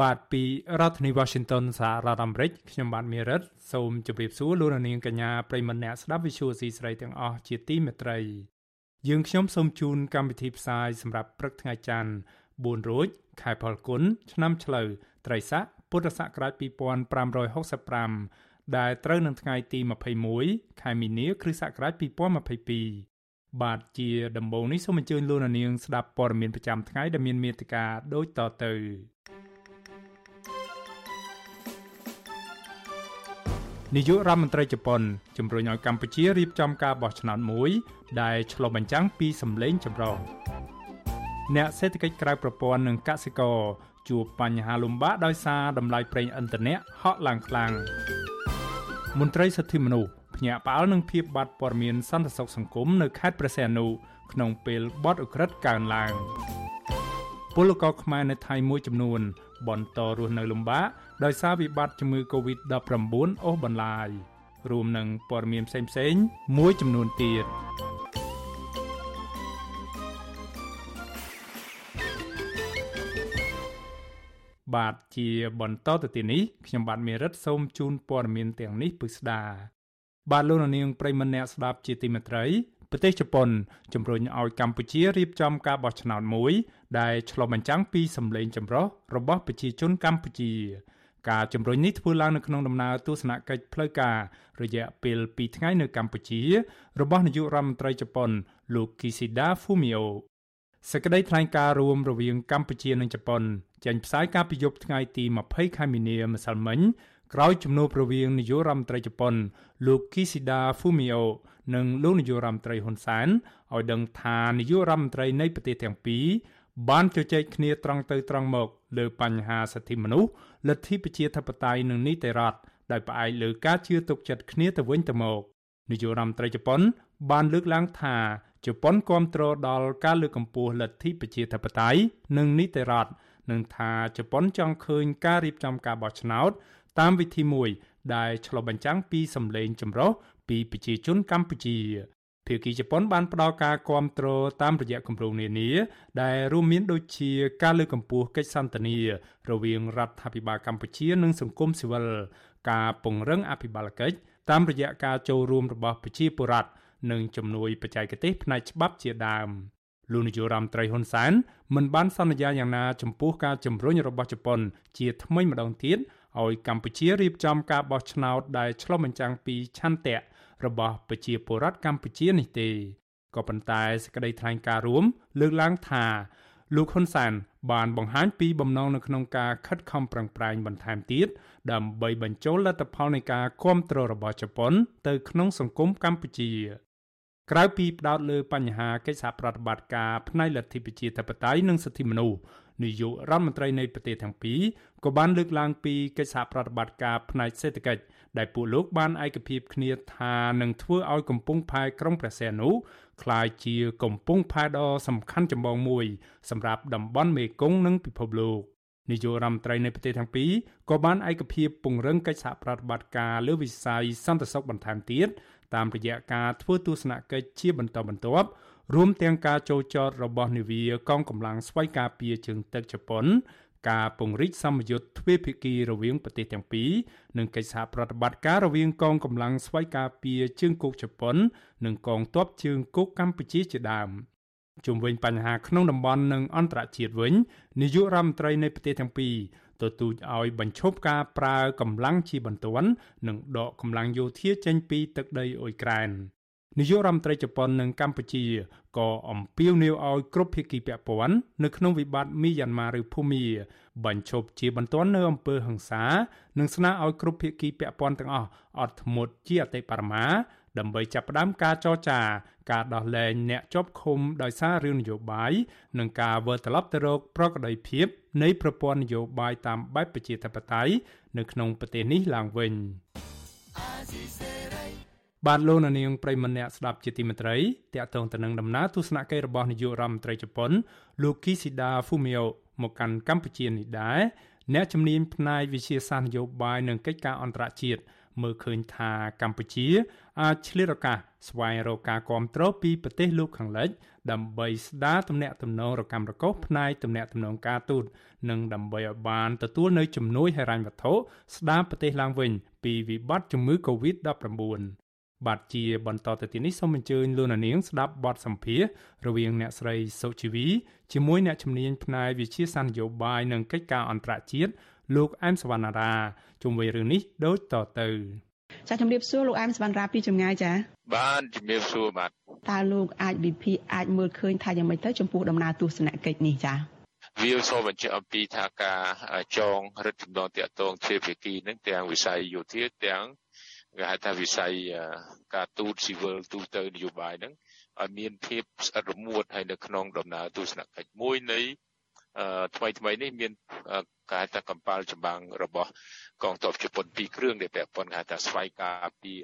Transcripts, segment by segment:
បាទពីរដ្ឋធានី Washington សហរដ្ឋអាមេរិកខ្ញុំបាទមេរិតសូមជម្រាបសួរលោកនាងកញ្ញាប្រិមមអ្នកស្ដាប់ Visual C ស្រីទាំងអស់ជាទីមេត្រីយើងខ្ញុំសូមជូនកម្មវិធីផ្សាយសម្រាប់ព្រឹកថ្ងៃច័ន្ទ4រោចខែផលគុណឆ្នាំឆ្លូវត្រីស័កពុទ្ធសករាជ2565ដែលត្រូវនឹងថ្ងៃទី21ខែមីនាគ្រិស្តសករាជ2022បាទជាដំបូងនេះសូមអញ្ជើញលោកនាងស្ដាប់ព័ត៌មានប្រចាំថ្ងៃដែលមានមេត្តាដូចតទៅ នាយករដ្ឋមន្ត្រីជប៉ុនជំរុញឲ្យកម្ពុជារៀបចំការបោះឆ្នោតមួយ ដែលឆ្លុះបញ្ចាំងពីសម្លេងចម្រុះអ្នកសេដ្ឋកិច្ចក្រៅប្រព័ន្ធនិងកសិករជួបបញ្ហាលំបាកដោយសារតម្លៃប្រេងឥន្ធនៈហក់ឡើងខ្លាំងមន្ត្រីសិទ្ធិមនុស្សភ្ញាក់ផ្អើលនឹងភាពបាត់ព័ត៌មានសន្តិសុខសង្គមនៅខេត្តព្រះសីហនុក្នុងពេលបទអ ுக ្រិតកើនឡើងពលករខ្មែរនៅថៃមួយចំនួនបន្តរស់នៅលំបាក ដោយសារវិបត្តិជំងឺ Covid-19 អូសបន្លាយរួមនឹងព័ត៌មានផ្សេងៗមួយចំនួនទៀតបាទជាបន្តទៅទីនេះខ្ញុំបាទមេរិតសូមជូនព័ត៌មានទាំងនេះពិស្ដាបាទលោកនាងប្រិមម្នាក់ស្ដាប់ជាទីមេត្រីប្រទេសជប៉ុនជំរុញឲ្យកម្ពុជារៀបចំការបោះឆ្នោតមួយ ដែលឆ្លុះបញ្ចាំងពីសម្លេងចម្រុះរបស់ប្រជាជនកម្ពុជា ការជំរុញនេះធ្វើឡើងនៅក្នុងដំណើរទស្សនកិច្ចផ្លូវការរយៈពេល2ថ្ងៃនៅកម្ពុជា របស់នាយករដ្ឋមន្ត្រីជប៉ុនលោក Kishida Fumio សេចក្តីថ្លែងការណ៍រួមរវាងកម្ពុជានិងជប៉ុនចេញផ្សាយកាលពីយប់ថ្ងៃទី20ខែមីនាម្សិលមិញក្រោយជំនួបរវាងនាយករដ្ឋមន្ត្រីជប៉ុនលោក Kishida Fumio និងលោកនាយករដ្ឋមន្ត្រីហ៊ុនសែនឲ្យដឹងថានាយករដ្ឋមន្ត្រីនៃប្រទេសទាំងពីរបានជជែកគ្នាត្រង់ទៅត្រង់មកលើបញ្ហាសិទ្ធិមនុស្ស លទ្ធិប្រជាធិបតេយ្យនិងនីតិរដ្ឋដោយផ្អែកលើការជឿទុកចិត្តគ្នាទៅវិញទៅមកនាយករដ្ឋមន្ត្រីជប៉ុន បានលើកឡើងថាជប៉ុនគាំទ្រដល់ការលើកកម្ពស់លទ្ធិប្រជាធិបតេយ្យនិងនីតិរដ្ឋនិងថាជប៉ុនចង់ឃើញការរៀបចំការបោះឆ្នោត តាមវិធីមួយ ដែលឆ្លុះបញ្ចាំងពីសម្លេងចម្រុះពីប្រជាជនកម្ពុជា ភាគីជប៉ុនបានផ្ដល់ការគ្រប់គ្រងតាមរយៈគម្រោងនានា ដែលរួមមានដូចជាការលើកកម្ពស់កិច្ចសន្ទនារវាងរដ្ឋាភិបាលកម្ពុជានិងសង្គមស៊ីវិលការពង្រឹងអភិបាលកិច្ចតាមរយៈការចូលរួមរបស់ប្រជាពលរដ្ឋនិងជំនួយបច្ចេកទេសផ្នែកច្បាប់ជាដើមលោកនាយករដ្ឋមន្ត្រីហ៊ុនសែនមិនបានសន្យាយ៉ាងណាចំពោះការជំរុញរបស់ជប៉ុន ជាថ្មីម្ដងទៀតឲ្យកម្ពុជារៀបចំការបោះឆ្នោតដែលឆ្លុះបញ្ចាំងពីឆន្ទៈ របស់ប្រជាពលរដ្ឋកម្ពុជានេះទេក៏ប៉ុន្តែសេចក្តីថ្លែងការណ៍រួម លើកឡើងថាលោកហ៊ុនសែនបានបង្ហាញពីបំណងនៅក្នុងការខិតខំប្រឹងប្រែងបន្ថែមទៀតដើម្បីបញ្ចូលលទ្ធផលនៃការគ្រប់គ្រងរបស់ជប៉ុន ទៅក្នុងសង្គមកម្ពុជាក្រៅពីផ្ដោតលើបញ្ហាកិច្ចសហប្រតិបត្តិការផ្នែកលទ្ធិប្រជាធិបតេយ្យនិងសិទ្ធិមនុស្ស នាយករដ្ឋមន្ត្រីនៃប្រទេសទាំងពីរក៏បានលើកឡើងពីកិច្ចសហប្រតិបត្តិការផ្នែកសេដ្ឋកិច្ចដែលពួកលោកបានឯកភាពគ្នាថានឹងធ្វើឲ្យកំពង់ផែក្រុងព្រះសីហនុក្លាយជាកំពង់ផែដ៏សំខាន់ចម្បងមួយ សម្រាប់តំបន់មេគង្គនិងពិភពលោកនាយករដ្ឋមន្ត្រីនៃប្រទេសទាំងពីរក៏បានឯកភាពពង្រឹងកិច្ចសហប្រតិបត្តិការលើវិស័យសន្តិសុខបន្ថែមទៀតតាមរយៈការធ្វើទស្សនកិច្ចជាបន្តបន្ទាប់ រួមទាំងការចូលចតរបស់នាវាកងកម្លាំងស្វ័យការពារជើងទឹកជប៉ុន ការពង្រីកសម្ពយុទ្ធទ្វេភាគីរវាងប្រទេសទាំងពីរនិងកិច្ចសហប្រតិបត្តិការរវាងកងកម្លាំងស្វ័យការពារជើងគោកជប៉ុន និងកងទ័ពជើងគោកកម្ពុជាជាដើមជុំវិញបញ្ហាក្នុងតំបន់និងអន្តរជាតិវិញនាយករដ្ឋមន្ត្រីនៃប្រទេសទាំងពីរទទូចឲ្យបញ្ឈប់ការប្រើកម្លាំងជាបន្ទាន់និងដកកម្លាំងយោធាចេញពីទឹកដីអ៊ុយក្រែន នាយករដ្ឋមន្ត្រីជប៉ុននិងកម្ពុជាក៏អំពាវនាវឲ្យគ្រប់ភាគីពាក់ព័ន្ធនៅក្នុងវិបត្តិមីយ៉ាន់ម៉ាឬភូមាបញ្ឈប់ជាបន្ទាន់នៅអំពើហិង្សា និងស្នើឲ្យគ្រប់ភាគីពាក់ព័ន្ធទាំងអស់អត់ធ្មត់ជាអតិបរមាដើម្បីចាប់ផ្ដើមការចរចា ការដោះលែងអ្នកជាប់ឃុំដោយសាររឿងនយោបាយនិងការវិលត្រឡប់ទៅរកប្រក្រតីភាពនៃប្រព័ន្ធនយោបាយតាមបែបប្រជាធិបតេយ្យនៅក្នុងប្រទេសនេះឡើងវិញ។ បាទលោកនាងប្រិមម្នាក់ស្ដាប់ជាទីមេត្រីតាក់ទងទៅនឹងដំណើរទស្សនកិច្ចរបស់នាយករដ្ឋមន្ត្រីជប៉ុនលោកគីស៊ីដាហ្វូមីអូមកកាន់កម្ពុជានេះដែរអ្នកជំនាញផ្នែកវិទ្យាសាស្ត្រនយោបាយនិងកិច្ចការអន្តរជាតិមើលឃើញថាកម្ពុជាអាចឆ្លៀតឱកាសស្វែងរកការគ្រប់គ្រងពីប្រទេសលោកខាងលិច ដើម្បីស្ដារទំនាក់ទំនងរកម្មរកុសផ្នែកទំនាក់ទំនងការទូតនិងដើម្បីឲ្យបានទទួលនៅជំនួយហិរញ្ញវត្ថុស្ដារប្រទេសឡើងវិញពីវិបត្តិជំងឺ Covid-19 បាទជាបន្តទៅទីនេះសូមអញ្ជើញលោកនាងស្ដាប់បទសម្ភាសរវាងអ្នកស្រីសុជីវីជាមួយអ្នកជំនាញផ្នែកវិទ្យាសាស្ត្រនយោបាយនិងកិច្ចការអន្តរជាតិលោកអែមសវណ្ណារាជុំវិញរឿងនេះដូចតទៅចាជំរាបសួរលោកអែមសវណ្ណរាពីចម្ងាយចាបាទជំរាបសួរបាទតើលោកអាចវិភាគអាចមើលឃើញថាយ៉ាងម៉េចទៅចំពោះដំណើរទស្សនកិច្ចនេះចាវាសូមបញ្ជាក់អំពីថាការចងរឹតចំណងតាក់ទងជាភាគីនឹងទាំងវិស័យយោធាទាំង គេហៅថាវិស័យការទូតស៊ីវិលទូទៅនយោបាយហ្នឹងឲ្យមានភាពស្អិតរមួតហើយនៅក្នុងដំណើរទស្សនកិច្ចមួយនៃថ្មីថ្មីនេះមានការថាកម្បាលចម្បាំងរបស់កងទ័ពជប៉ុនពីរគ្រឿងដែលពាក់ព័ន្ធគេថាស្វ័យការពារ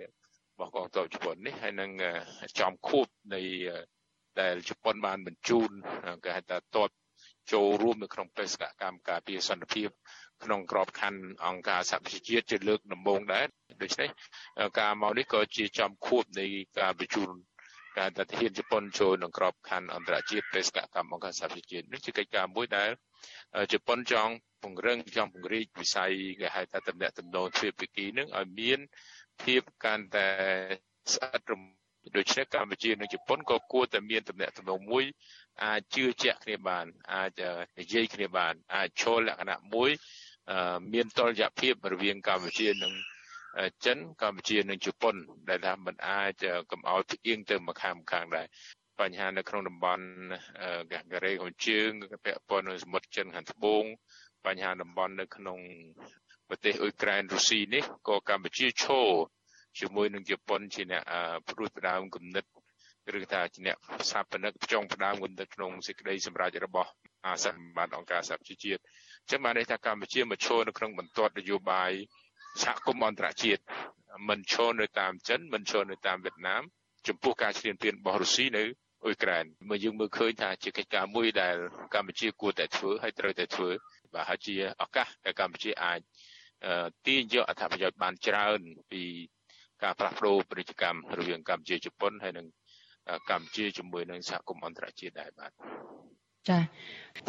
របស់កងទ័ពជប៉ុននេះហើយនឹងចំខួបនៃដែលជប៉ុនបានបញ្ជូនគេហៅថាទ័ពចូលរួមនៅក្នុងបេសកកម្មការពារសន្តិភាព ក្នុងក្របខ័ណ្ឌអង្គការសហប្រជាជាតិជាលើកដំបូងដែរដូច្នេះការមកនេះក៏ជាចំខួបនៃការបញ្ជូនការតាធានជប៉ុនចូលក្នុងក្របខ័ណ្ឌអន្តរជាតិបេសកកម្មអង្គការសហប្រជាជាតិនេះជាកិច្ចការមួយដែលជប៉ុនចង់ពង្រឹងចង់ពង្រីកវិស័យគេហៅថាតំណែងតំណងទ្វេភាគីនឹងឲ្យមានភាពកាន់តែស្អិតរំដូច្នេះកម្ពុជានិងជប៉ុនក៏គួរតែមានតំណែងតំណងមួយអាចជឿជាក់គ្នាបាន អាចនិយាយគ្នាបាន អាចឈលលក្ខណៈមួយ មានតលយៈភាពរវាងកម្ពុជានិងចិនកម្ពុជានិងជប៉ុន ដែលថាมันអាចកំអល់ផ្អៀងទៅម្ខាងម្ខាងដែរបញ្ហានៅក្នុងតំបន់កាកេរ៉េខាងជើងពាក់ព័ន្ធនឹងសមុទ្រចិនខាងត្បូងបញ្ហាតំបន់នៅក្នុងប្រទេសអ៊ុយក្រែនរុស្ស៊ីនេះក៏កម្ពុជាឈរជាមួយនឹងជប៉ុនជាអ្នកព្រួតផ្ដើមគំនិតឬថាជាអ្នកស្ថាបនិកចុងផ្ដើមគំនិតក្នុងសេចក្តីសម្រេចរបស់អាសន្នបានអង្គការសហប្រជាជាតិអញ្ចឹងបានន័យថាកម្ពុជាមកឈរនៅក្នុងបន្ទាត់នយោបាយសហគមន៍អន្តរជាតិមិនឈរនៅតាមចិនមិនឈរនៅតាមវៀតណាមចំពោះការឈ្លានពានរបស់រុស្ស៊ីនៅអ៊ុយក្រែនមកយើងមើលឃើញថាជាកិច្ចការមួយដែលកម្ពុជាគួរតែធ្វើហើយត្រូវតែធ្វើបាទហើយជាឱកាសដែលកម្ពុជាអាចទាញយកអត្ថប្រយោជន៍បានច្រើនពីការផ្លាស់ប្ដូរពាណិជ្ជកម្មរវាងកម្ពុជាជប៉ុនហើយនិងកម្ពុជាជាមួយនឹងសហគមន៍អន្តរជាតិដែរបាទ ចា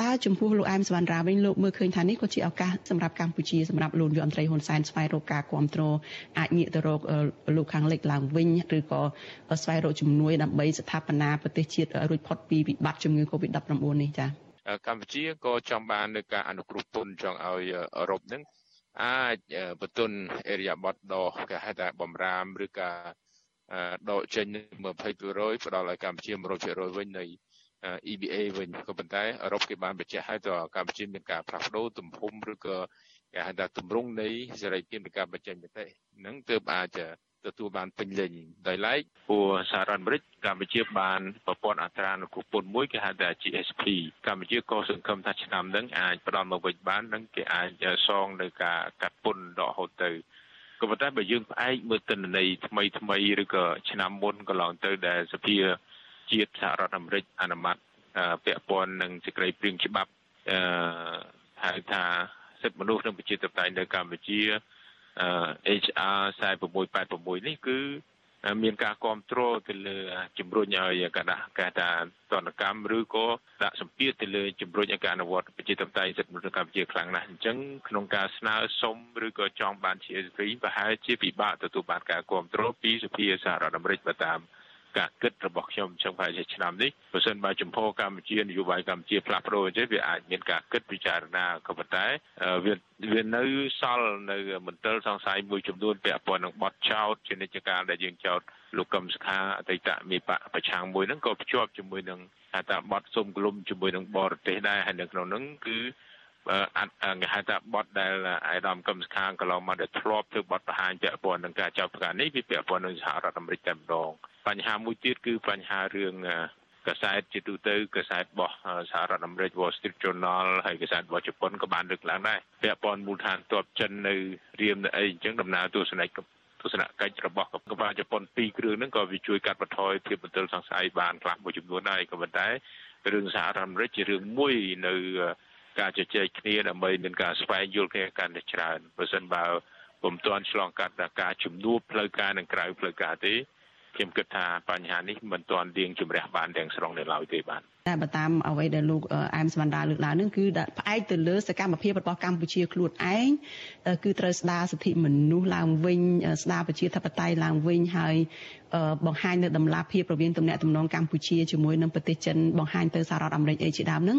តើចំពោះលោកអែមសវណ្ណរាវិញលោកមើលឃើញថានេះក៏ជាឱកាសសម្រាប់កម្ពុជាសម្រាប់លោកនាយរដ្ឋមន្ត្រីហ៊ុនសែនស្វែងរកការគ្រប់គ្រងអាចងាកទៅរកលោកខាងលិចឡើងវិញឬក៏ស្វែងរកជំនួយដើម្បីស្ថាបនាប្រទេសជាតិរួចផុតពីវិបត្តិជំងឺ Covid-19 នេះចាកម្ពុជាក៏ចង់បាននៅការអនុគ្រោះពន្ធចង់ឲ្យអឺរ៉ុបនឹងអាចបន្ទន់អេរីយ៉ាបតដគេហៅថាបំរាមឬការដកចេញ20%ផ្ដល់ឲ្យកម្ពុជា100%វិញនៃ EBA វិញក៏ប៉ុន្តែអឺរ៉ុបគេបានបញ្ជាក់ឲ្យទៅកម្ពុជាមានការផ្លាស់ប្ដូរទំហំឬក៏គេហៅថាទម្រង់នៃសេរីភាពនៃការបញ្ចេញមតិហ្នឹងទើបអាចទទួលបានពេញលេញដោយឡែកពួកសហរដ្ឋអាមេរិកកម្ពុជាបានប្រព័ន្ធអត្រានុគ្រោះពន្ធមួយគេហៅថា GSP កម្ពុជាក៏សង្ឃឹមថាឆ្នាំហ្នឹងអាចផ្ដល់មកវិញបាននិងគេអាចសងនៅការកាត់ពន្ធដកហូតទៅក៏ប៉ុន្តែបើយើងផ្អែកមើលទិន្នន័យថ្មីថ្មីឬក៏ឆ្នាំមុនកន្លងទៅដែលសភា ជាតិសហរដ្ឋអាមេរិកអនុម័តពាក់ព័ន្ធនឹងសេចក្តីព្រៀងច្បាប់អឺហៅថាសិទ្ធិមនុស្សនិងប្រជាធិបតេយ្យនៅកម្ពុជា HR 4686នេះគឺមានការគ្រប់គ្រងទៅលើជំរុញឲ្យកដាស់កាថាតនកម្មឬក៏ដាក់សម្ពាធទៅលើជំរុញឲ្យការអនុវត្តប្រជាធិបតេយ្យសិទ្ធិមនុស្សកម្ពុជាខ្លាំងណាស់អញ្ចឹងក្នុងការស្នើសុំឬក៏ចង់បាន GSP ប្រហែលជាពិបាកទទួលបានការគ្រប់គ្រងពីសភាសហរដ្ឋអាមេរិកបើតាម ការគិតរបស់ខ្ញុំចង់ថាជាឆ្នាំនេះបើសិនបើចំពោះកម្ពុជានយោបាយកម្ពុជាផ្លាស់ប្ដូរអញ្ចឹងវាអាចមានការគិតពិចារណាក៏ប៉ុន្តែវាវានៅសល់នៅមន្ទិលសង្ស័យមួយចំនួនពាក់ព័ន្ធនឹងបទចោតជានិច្ចកាលដែលយើងចោតលោកកឹមសុខាអតីតមេបកប្រឆាំងមួយហ្នឹងក៏ភ្ជាប់ជាមួយនឹងថាថាបទសុំក្លុំជាមួយនឹងបរទេសដែរហើយនៅក្នុងហ្នឹងគឺអត់គេហៅថាបទដែលអាយដាមកឹមសុខាកន្លងមកដែលធ្លាប់ធ្វើបទបង្ហាញពាក់ព័ន្ធនឹងការចាប់ផ្កានេះវាពាក់ព័ន្ធនឹងសហរដ្ឋអាមេរិកតែម្ដង បញ្ហាមួយទៀតគឺបញ្ហារឿងកសែតជាទូទៅកសែតរបស់សហរដ្ឋអាមេរិក Wall Street Journal ហើយកសែតរបស់ជប៉ុនក៏បានលើកឡើងដែរពាក់ព័ន្ធមូលដ្ឋានទ័ពចិននៅរៀមនៅអីអញ្ចឹងដំណើរទស្សនកិច្ចស្សនកិច្ចរបស់កង្វះជប៉ុនពីរគ្រឿងហ្នឹងក៏វាជួយកាត់បន្ថយភាពមន្ទិលសង្ស័យបានខ្លះមួយចំនួនដែរក៏ប៉ុន្តែរឿងសហរដ្ឋអាមេរិកជារឿងមួយនៅការជជែកគ្នាដើម្បីមានការស្វែងយល់គ្នាកាន់តែច្រើនបើសិនបើពុំទាន់ឆ្លងកាត់ការជំនួបផ្លូវការនិងក្រៅផ្លូវការទេ ខ្ញុំគិតថាបញ្ហានេះមិនទាន់ទៀងជំរះបានទាំងស្រុងនៅឡើយទេបាទ តែបើតាមអ្វីដែលលោកអែមសវណ្ដាលើកឡើងនឹងគឺផ្អែកទៅលើសកម្មភាពរបស់កម្ពុជាខ្លួនឯងគឺត្រូវស្ដារសិទ្ធិមនុស្សឡើងវិញស្ដារប្រជាធិបតេយ្យឡើងវិញហើយបង្ហាញនៅដំណាភាពរវាងទំនាក់ទំនងកម្ពុជាជាមួយនឹងប្រទេសចិនបង្ហាញទៅសហរដ្ឋអាមេរិកអីជាដើមហ្នឹង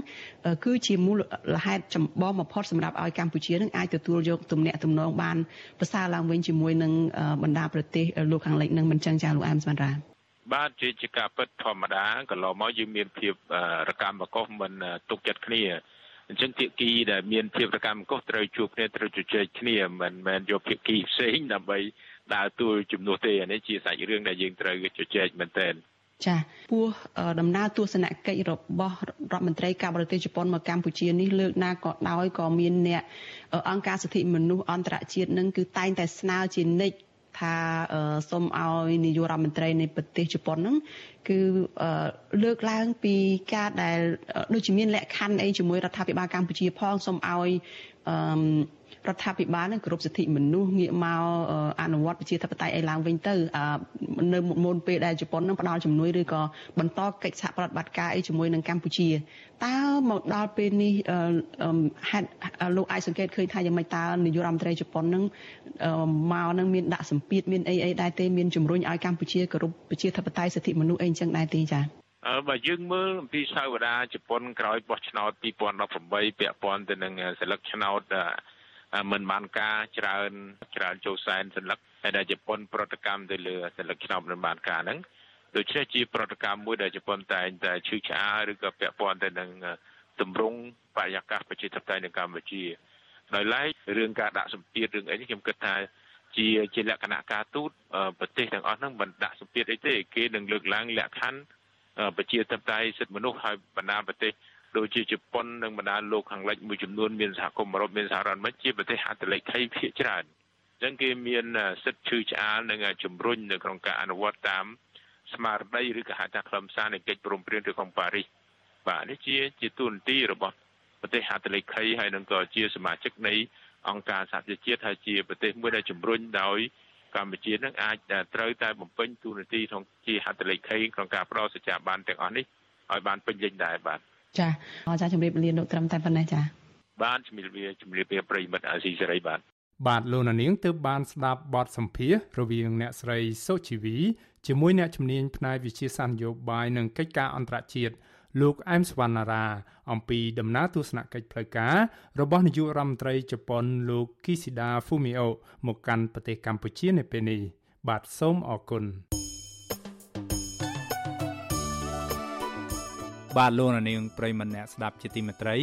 គឺជាមូលហេតុចម្បងបំផុតសម្រាប់ឲ្យកម្ពុជានឹងអាចទទួលយកទំនាក់ទំនងបានប្រសើរឡើងវិញជាមួយនឹងបណ្ដាប្រទេសលោកខាងលិចនឹងមិនចឹងចាលោកអែមស្មានរា បាទជាជាការពិតធម្មតាកន្លងមកយើងមានភាពរកម្មកុសមិនទុកចិត្តគ្នាអញ្ចឹងភាគីដែលមានភាពរកម្មកុសត្រូវជួបគ្នាត្រូវជជែកគ្នាមិនមែនយកភាគីផ្សេងដើម្បីដើរទួលជំនួសទេអានេះជាសាច់រឿងដែលយើងត្រូវជជែកមែនទែនចាពោះដំណើរទស្សនកិច្ចរបស់រដ្ឋមន្ត្រីការបរទេសជប៉ុនមកកម្ពុជានេះលើកណាក៏ដោយក៏មានអ្នកអង្គការសិទ្ធិមនុស្សអន្តរជាតិនឹងគឺតែងតែស្នើជានិច្ច ថាសូមឲ្យនាយករដ្ឋមន្ត្រីនៃប្រទេសជប៉ុនហ្នឹងគឺលើកឡើងពីការដែលដូចជាមានលក្ខខណ្ឌអីជាមួយរដ្ឋាភិបាលកម្ពុជាផងសូមឲ្យអឺ រដ្ឋាភិបាលនឹងគោរពសិទ្ធិមនុស្សងាកមកអនុវត្តប្រជាធិបតេយ្យឲ្យឡើងវិញទៅនៅមុនពេលដែលជប៉ុននឹងផ្ដល់ជំនួយឬក៏បន្តកិច្ចសហប្រតិបត្តិការអីជាមួយនឹងកម្ពុជាតើមកដល់ពេលនេះហេតុលោកអាចសង្កេតឃើញថាយ៉ាងម៉េចតើនាយករដ្ឋមន្ត្រីជប៉ុននឹងមកនឹងមានដាក់សម្ពាធមានអីអីដែរទេមានជំរុញឲ្យកម្ពុជាគោរពប្រជាធិបតេយ្យសិទ្ធិមនុស្សអីអញ្ចឹងដែរទេចា៎អឺ បើយើងមើលអំពីសាវតាជប៉ុនក្រោយបោះឆ្នោត2018ពាក់ព័ន្ធទៅនឹងសិលឹកឆ្នោតមិនបានការច្រើនច្រើនចូលសែនសន្លឹកហើយដែលជប៉ុនប្រតិកម្មទៅលើសន្លឹកឆ្នាំមិនបានការហ្នឹងដូច្នេះជាប្រតិកម្មមួយដែលជប៉ុនតែងតែឈឺឆ្អាលឬក៏ពាក់ព័ន្ធទៅនឹងទម្រង់បរិយាកាសប្រជាធិបតេយ្យនៅកម្ពុជាដោយឡែករឿងការដាក់សម្ពាធរឿងអីនេះខ្ញុំគិតថាជាជាលក្ខណៈការទូតប្រទេសទាំងអស់ហ្នឹងមិនដាក់សម្ពាធអីទេគេនឹងលើកឡើងលក្ខខណ្ឌ ប្រជាធិបតេយ្យសិទ្ធិមនុស្សហើយបណ្ដាប្រទេសដូចជាជប៉ុននិងបណ្ដាលោកខាងលិចមួយចំនួនមានសហគមន៍អឺរ៉ុបមានសហរដ្ឋអាមេរិកជាប្រទេសហត្ថលេខីភាគច្រើនអញ្ចឹងគេមានសិទ្ធិឈឺឆ្អាលនិងជំរុញនៅក្នុងការអនុវត្តតាមស្មារតីឬក៏ហៅថាខ្លឹមសារនៃកិច្ចព្រមព្រៀងទីក្រុងប៉ារីសបាទនេះជាជាទូនទីរបស់ប្រទេសហត្ថលេខីហើយនឹងក៏ជាសមាជិកនៃអង្គការសហប្រជាជាតិហើយជាប្រទេសមួយដែលជំរុញដោយ កម្ពុជានឹងអាចត្រូវតែបំពេញទូនាទីក្នុងជាហត្ថលេខីក្នុងការផ្ដល់សេចក្ដីបានទាំងអស់នេះឲ្យបានពេញលេញដែរបាទចាចាជំរាបលាលោកត្រឹមតែប៉ុណ្ណេះចាបាទជំរាបលាជំរាបលាប្រិមិត្តអាស៊ីសេរីបាទបាទលោកនាងទើបបានស្ដាប់បទសម្ភាសរវាងអ្នកស្រីសុជីវីជាមួយអ្នកជំនាញផ្នែកវិទ្យាសាស្ត្រនយោបាយនិងកិច្ចការអន្តរជាតិ លោកអែមសវណ្ណារាអំពីដំណើរទស្សនកិច្ចផ្លូវការរបស់នាយករដ្ឋមន្ត្រីជប៉ុនលោក Kishida Fumio មកកាន់ប្រទេសកម្ពុជានៅពេលនេះបាទសូមអរគុណបាទលោកនាងប្រិមម្នាក់ស្ដាប់ជាទីមេត្រី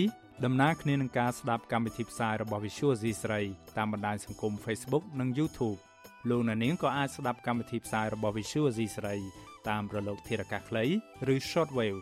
ដំណើរគ្នានឹងការស្ដាប់កម្មវិធីផ្សាយរបស់ Visual C ស្រីតាមបណ្ដាញសង្គម Facebook និង YouTube លោកនាងក៏អាចស្ដាប់កម្មវិធីផ្សាយរបស់ Visual C ស្រីតាមរលកធារកាសខ្លីឬ Shortwave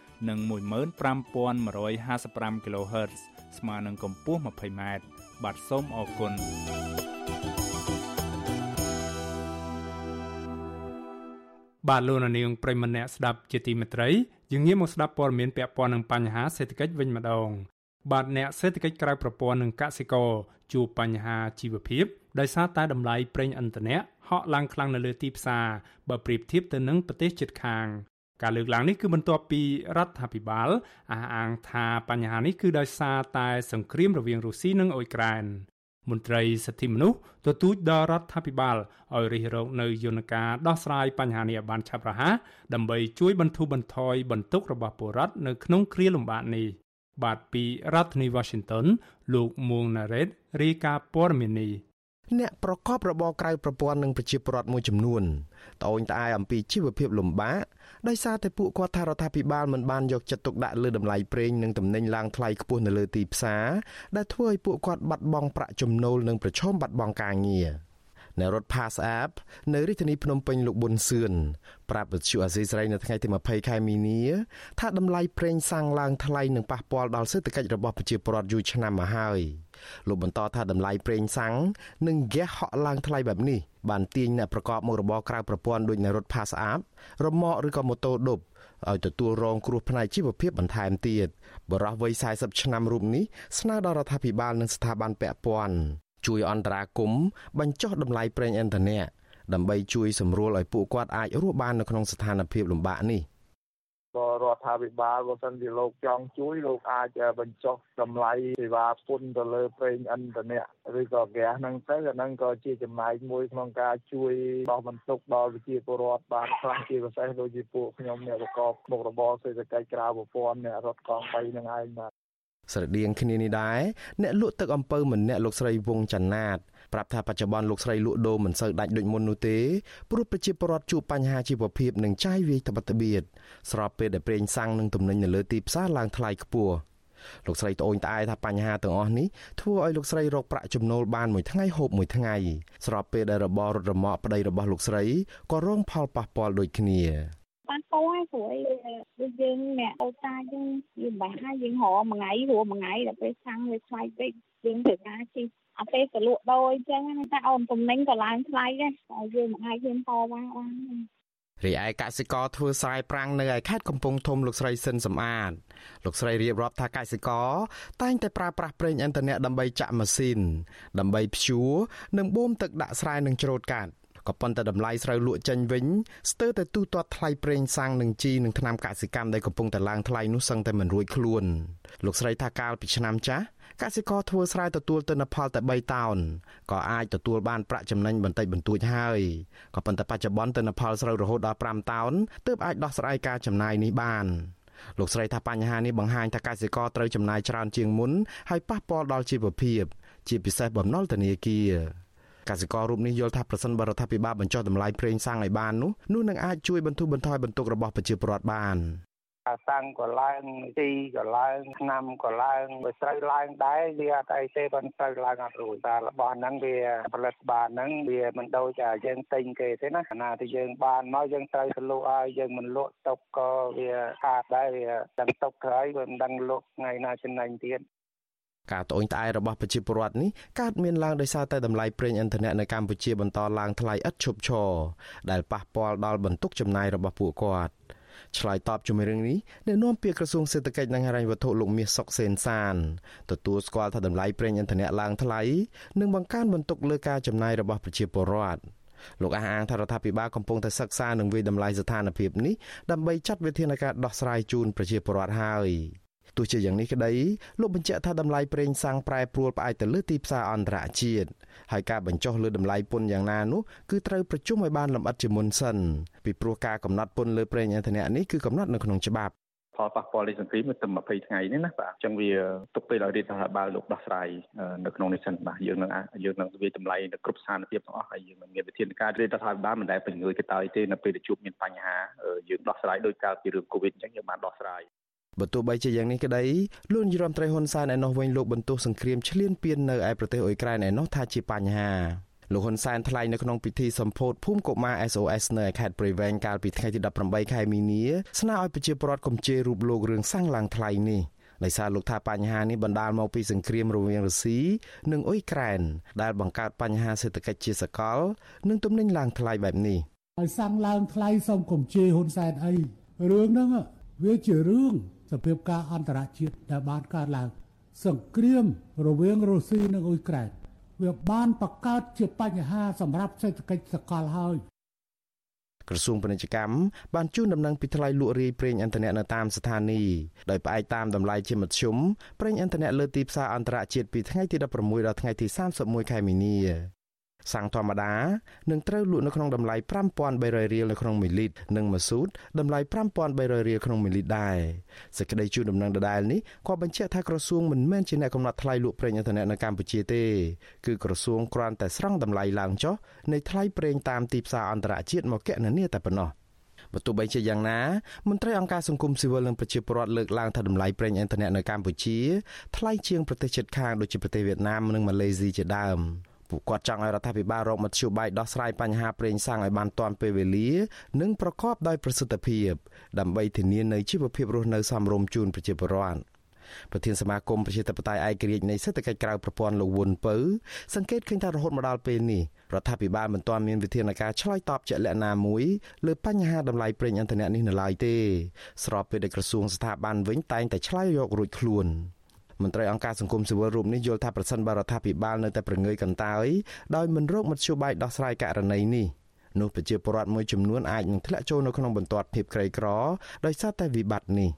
និង15155 kHz ស្មើនឹងកម្ពស់ 20m បាទសូមអរគុណបាទលោកនាងប្រិមម្នាក់ស្ដាប់ជាទីមេត្រីយើងងាកមកស្ដាប់ព័ត៌មានពាក់ព័ន្ធនឹងបញ្ហាសេដ្ឋកិច្ចវិញម្ដងបាទអ្នកសេដ្ឋកិច្ចក្រៅប្រព័ន្ធនិងកសិករជួបបញ្ហាជីវភាពដោយសារតែតម្លៃប្រេងឥន្ធនៈហក់ឡើងខ្លាំងនៅលើទីផ្សារបើប្រៀបធៀបទៅនឹងប្រទេសជិតខាង ការលើកឡើងនេះគឺបន្ទាប់ពីរដ្ឋាភិបាលអះអាងថាបញ្ហានេះគឺដោយសារតែសង្គ្រាមរវាងរុស្ស៊ីនិងអ៊ុយក្រែនមន្ត្រីសិទ្ធិមនុស្សទទូចដល់រដ្ឋាភិបាលឲ្យរិះរកនៅយន្តការដោះស្រាយបញ្ហានេះឲ្យបានឆាប់រហ័សដើម្បីជួយបន្ធូរបន្ថយបន្ទុករបស់ពលរដ្ឋនៅក្នុងគ្រាលំបាកនេះបាទពីរដ្ឋធានី Washington លោកមួងណារ៉េតរាយការណ៍ព័ត៌មាននេះអ្នកប្រកបរបរក្រៅប្រព័ន្ធនិងប្រជាពលរដ្ឋមួយចំនួនត្អូញត្អែអំពីជីវភាពលំបាក ដោយសារតែពួកគាត់ថារដ្ឋាភិបាលមិនបានយកចិត្តទុកដាក់លើតម្លៃប្រេងនិងតំណែងឡើងថ្លៃខ្ពស់នៅលើទីផ្សារដែលធ្វើឲ្យពួកគាត់បាត់បង់ប្រាក់ចំណូលនិងប្រឈមបាត់បង់ការងារនៅរដ្ឋ Pass App នៅរាជធានីភ្នំពេញលោកប៊ុនសឿនប្រាប់វិទ្យុអាស៊ីសេរីនៅថ្ងៃទី20ខែមីនាថាតម្លៃប្រេងសាំងឡើងថ្លៃនឹងប៉ះពាល់ដល់សេដ្ឋកិច្ចរបស់ប្រជាពលរដ្ឋយូរឆ្នាំមកហើយលោកបន្តថាតម្លៃប្រេងសាំងនិងហ្គាសហក់ឡើងថ្លៃបែបនេះ បានទាញអ្នកប្រកបមុខរបរក្រៅប្រព័ន្ធដូចនៅរថ Pass App រមាក់ឬក៏ម៉ូតូឌុបឲ្យទទួលរងគ្រោះផ្នែកជីវភាពបន្ថែមទៀតបរិះវ័យ40ឆ្នាំរូបនេះស្នើដល់រដ្ឋាភិបាលនិងស្ថាប័នពាក់ព័ន្ធជួយអន្តរាគមន៍បញ្ចុះតម្លៃប្រេងឥន្ធនៈដើម្បីជួយសម្រួលឲ្យពួកគាត់អាចរស់បាននៅក្នុងស្ថានភាពលំបាកនេះ ក៏រដ្ឋាភិបាលបើសិនជាលោកចង់ជួយលោកអាចបញ្ចុះតម្លៃសេវាពន្ធទៅលើប្រេងឥន្ធនៈឬក៏ហ្គាសហ្នឹងទៅអាហ្នឹងក៏ជាចំណែកមួយក្នុងការជួយដោះបន្ទុកដល់ប្រជាពលរដ្ឋបានខ្លះជាពិសេសដូចជាពួកខ្ញុំអ្នកប្រកបមុខរបរសេដ្ឋកិច្ចក្រៅប្រព័ន្ធអ្នករត់កង់3នឹងឯងបាទស្រដៀងគ្នានេះដែរអ្នកលក់ទឹកអំពៅម្នាក់លោកស្រីវងចនាត ប្រាប់ថាបច្ចុប្បន្នលោកស្រីលក់ដូរមិនសូវដាច់ដូចមុននោះទេព្រោះប្រជាពលរដ្ឋជួបបញ្ហាជីវភាពនិងចាយវាយត្បិតត្បៀតស្របពេលដែលប្រេងសាំងនិងទំនិញនៅលើទីផ្សារឡើងថ្លៃខ្ពស់លោកស្រីត្អូញត្អែថាបញ្ហាទាំងអស់នេះធ្វើឲ្យលោកស្រីរកប្រាក់ចំណូលបានមួយថ្ងៃហូបមួយថ្ងៃស្របពេលដែលរបររត់រមាក់ប្តីរបស់លោកស្រីក៏រងផលប៉ះពាល់ដូចគ្នាប៉ះពាល់ព្រោះដូចយើងអ្នកអូតាយើងយើងបាហើយយើងរកមួយថ្ងៃព្រោះមួយថ្ងៃដល់ពេលសាំងវាថ្លៃពេក យើងត្រូវការជិះអាពេលក៏លក់ដូរអញ្ចឹងតែអូនទំនិញក៏ឡើងថ្លៃដែរតែយើងមិនអាចហ៊ានតវ៉ាបានរីឯកសិករធ្វើស្រែប្រាំងនៅឯខេត្តកំពង់ធំលោកស្រីសិនសំអាតលោកស្រីរៀបរាប់ថាកសិករតែងតែប្រើប្រាស់ប្រេងឥន្ធនៈដើម្បីចាក់ម៉ាស៊ីនដើម្បីភ្ជួរនិងបូមទឹកដាក់ស្រែនិងច្រូតកាត់ក៏ប៉ុន្តែតម្លៃស្រូវលក់ចេញវិញស្ទើរតែទូទាត់ថ្លៃប្រេងសាំងនិងជីនិងថ្នាំកសិកម្មដែលកំពុងតែឡើងថ្លៃនោះសឹងតែមិនរួចខ្លួនលោកស្រីថាកាលពីឆ្នាំចាស់ កសិករធ្វើស្រែទទួលទិន្នផលតែ3តោនក៏អាចទទួលបានប្រាក់ចំណេញបន្តិចបន្តួចហើយក៏ប៉ុន្តែបច្ចុប្បន្នទិន្នផលស្រូវរហូតដល់5តោនទើបអាចដោះស្រាយការចំណាយនេះបានលោកស្រីថាបញ្ហានេះបង្ហាញថាកសិករត្រូវចំណាយច្រើនជាងមុនហើយប៉ះពាល់ដល់ជីវភាពជាពិសេសបំណុលធនាគារកសិកររូបនេះយល់ថាប្រសិនបរដ្ឋាភិបាលបញ្ចុះតម្លៃប្រេងសាំងឲ្យបាននោះនោះនឹងអាចជួយបន្ធូរបន្ថយបន្ទុករបស់ប្រជាពលរដ្ឋបាន អាសាំងក៏ឡើងទីក៏ឡើងឆ្នាំក៏ឡើងបើស្រូវឡើងដែរវាអត់អីទេប៉ុន្តែស្រូវឡើងអត់រួចតែរបស់ហ្នឹងវាផលិតបានហ្នឹងវាមិនដូចតែយើងទិញគេទេណាណាที่យើងបានមកយើងត្រូវទៅលក់ឲ្យយើងមិនលក់ទុកក៏វាខាតដែរវាដឹងទុកក្រោយវាមិនដឹងលក់ថ្ងៃណាចំណេញទៀតការត្អូញត្អែរបស់ប្រជាពលរដ្ឋនេះកើតមានឡើងដោយសារតែតម្លៃប្រេងឥន្ធនៈនៅកម្ពុជាបន្តឡើងថ្លៃឥតឈប់ឈរដែលប៉ះពាល់ដល់បន្ទុកចំណាយរបស់ពួកគាត់ ឆ្លើយតបជាមួយរឿងនេះអ្នកនាំពាក្យក្រសួងសេដ្ឋកិច្ចនិងហិរញ្ញវត្ថុលោកមាសសុកសេនសានទទួលស្គាល់ថាតម្លៃប្រេងឥន្ធនៈឡើងថ្លៃនិងបង្កើនបន្ទុកលើការចំណាយរបស់ប្រជាពលរដ្ឋលោកអះអាងថារដ្ឋាភិបាលកំពុងតែសិក្សានិងវិយតម្លៃស្ថានភាពនេះដើម្បីចាត់វិធានការដោះស្រាយជូនប្រជាពលរដ្ឋហើយ ទោះជាយ៉ាងនេះក្តីលោកបញ្ជាក់ថាតម្លៃប្រេងសាំងប្រែប្រួលផ្អែកទៅលើទីផ្សារអន្តរជាតិហើយការបញ្ចុះលើតម្លៃពន្ធយ៉ាងណានោះគឺត្រូវប្រជុំឲ្យបានលម្អិតជាមុនសិនពីព្រោះការកំណត់ពន្ធលើប្រេងឥន្ធនៈនេះគឺកំណត់នៅក្នុងច្បាប់ផលប៉ះពាល់នៃសង្គមទៅ20ថ្ងៃនេះណាបាទអញ្ចឹងវាទុកពេលឲ្យរដ្ឋាភិបាលលោកដោះស្រាយនៅក្នុងនេះសិនបាទយើងនឹងយើងនឹងវាតម្លៃនៅគ្រប់ស្ថានភាពទាំងអស់ហើយយើងនឹងមានវិធានការរដ្ឋាភិបាលមិនដែលពង្រឿយកតើទេនៅពេលដែលជួបមានបញ្ហាយើងដោះស្រាយដោយកាលពីរឿងកូវីដអញ្ចឹងយើងបានដោះស្រាយ បើទោះបីជាយ៉ាងនេះក្តីលោកនាយរដ្ឋមន្ត្រីហ៊ុនសែនឯណោះវិញលោកបន្ទោសសង្គ្រាមឈ្លានពាននៅឯប្រទេសអ៊ុយក្រែនឯណោះថាជាបញ្ហាលោកហ៊ុនសែនថ្លែងនៅក្នុងពិធីសម្ពោធភូមិកុមារ SOS នៅខេត្តព្រៃវែងកាលពីថ្ងៃទី18ខែមីនាស្នើឲ្យប្រជាពលរដ្ឋកុំជេររូបលោករឿងសាំងឡើងថ្លៃនេះដោយសារលោកថាបញ្ហានេះបណ្ដាលមកពីសង្គ្រាមរវាងរុស្ស៊ីនិងអ៊ុយក្រែនដែលបង្កើតបញ្ហាសេដ្ឋកិច្ចជាសកល និងទំនិញឡើងថ្លៃបែបនេះហើយសាំងឡើងថ្លៃសូមកុំជេរហ៊ុនសែនអីរឿងហ្នឹងវាជារឿង សភាពការអន្តរជាតិដែលបានកើតឡើងសង្គ្រាមរវាងរុស្ស៊ីនិងអ៊ុយក្រែនវាបានបង្កើតជាបញ្ហាសម្រាប់សេដ្ឋកិច្ចសកលហើយក្រសួងពាណិជ្ជកម្មបានជូនដំណឹងពីថ្លៃលក់រាយប្រេងឥន្ធនៈនៅតាមស្ថានីយ៍ដោយផ្អែកតាមតម្លៃជាមធ្យមប្រេងឥន្ធនៈលើទីផ្សារអន្តរជាតិពីថ្ងៃទី16ដល់ថ្ងៃទី31ខែមីនា សាំងធម្មតានឹងត្រូវលក់នៅក្នុងតម្លៃ5300រៀលនៅក្នុង1លីត្រនិងម៉ាស៊ូតតម្លៃ5300រៀលក្នុង1លីត្រដែរសេចក្តីជូនដំណឹងដដែលនេះក៏បញ្ជាក់ថាក្រសួងមិនមែនជាអ្នកកំណត់ថ្លៃលក់ប្រេងឥន្ធនៈនៅកម្ពុជាទេគឺក្រសួងគ្រាន់តែស្រង់តម្លៃឡើងចុះនៃថ្លៃប្រេងតាមទីផ្សារអន្តរជាតិមកគណនាតែប៉ុណ្ណោះបើទោះបីជាយ៉ាងណាមន្ត្រីអង្គការសង្គមស៊ីវិលនិងប្រជាពលរដ្ឋលើកឡើងថាតម្លៃប្រេងឥន្ធនៈនៅកម្ពុជាថ្លៃជាងប្រទេសជិតខាងដូចជាប្រទេសវៀតណាមនិងម៉ាឡេស៊ីជាដើម ពួកគាត់ចង់ឲ្យរដ្ឋាភិបាលរកមធ្យោបាយដោះស្រាយបញ្ហាប្រេងសាំងឲ្យបានទាន់ពេលវេលា និងប្រកបដោយប្រសិទ្ធភាព ដើម្បីធានានូវជីវភាពរស់នៅសមរម្យជូនប្រជាពលរដ្ឋប្រធានសមាគមប្រជាធិបតេយ្យឯករាជ្យនៃសេដ្ឋកិច្ចក្រៅប្រព័ន្ធលោកវុនពៅសង្កេតឃើញថារហូតមកដល់ពេលនេះរដ្ឋាភិបាលមិនទាន់មានវិធានការឆ្លើយតបជាក់លាក់ណាមួយលើបញ្ហាតម្លៃប្រេងឥន្ធនៈនេះនៅឡើយទេ ស្របពេលដែលក្រសួងស្ថាប័នវិញតែងតែឆ្លើយយករួចខ្លួន មន្ត្រីអង្គការសង្គមស៊ីវិលរូបនេះយល់ថាប្រសិនបើរដ្ឋាភិបាលនៅតែប្រងើយកន្តើយដោយមិនរកមធ្យោបាយដោះស្រាយករណីនេះនោះប្រជាពលរដ្ឋមួយចំនួនអាចនឹងធ្លាក់ចូលនៅក្នុងបន្ទាត់ភាពក្រីក្រដោយសារតែវិបត្តិនេះ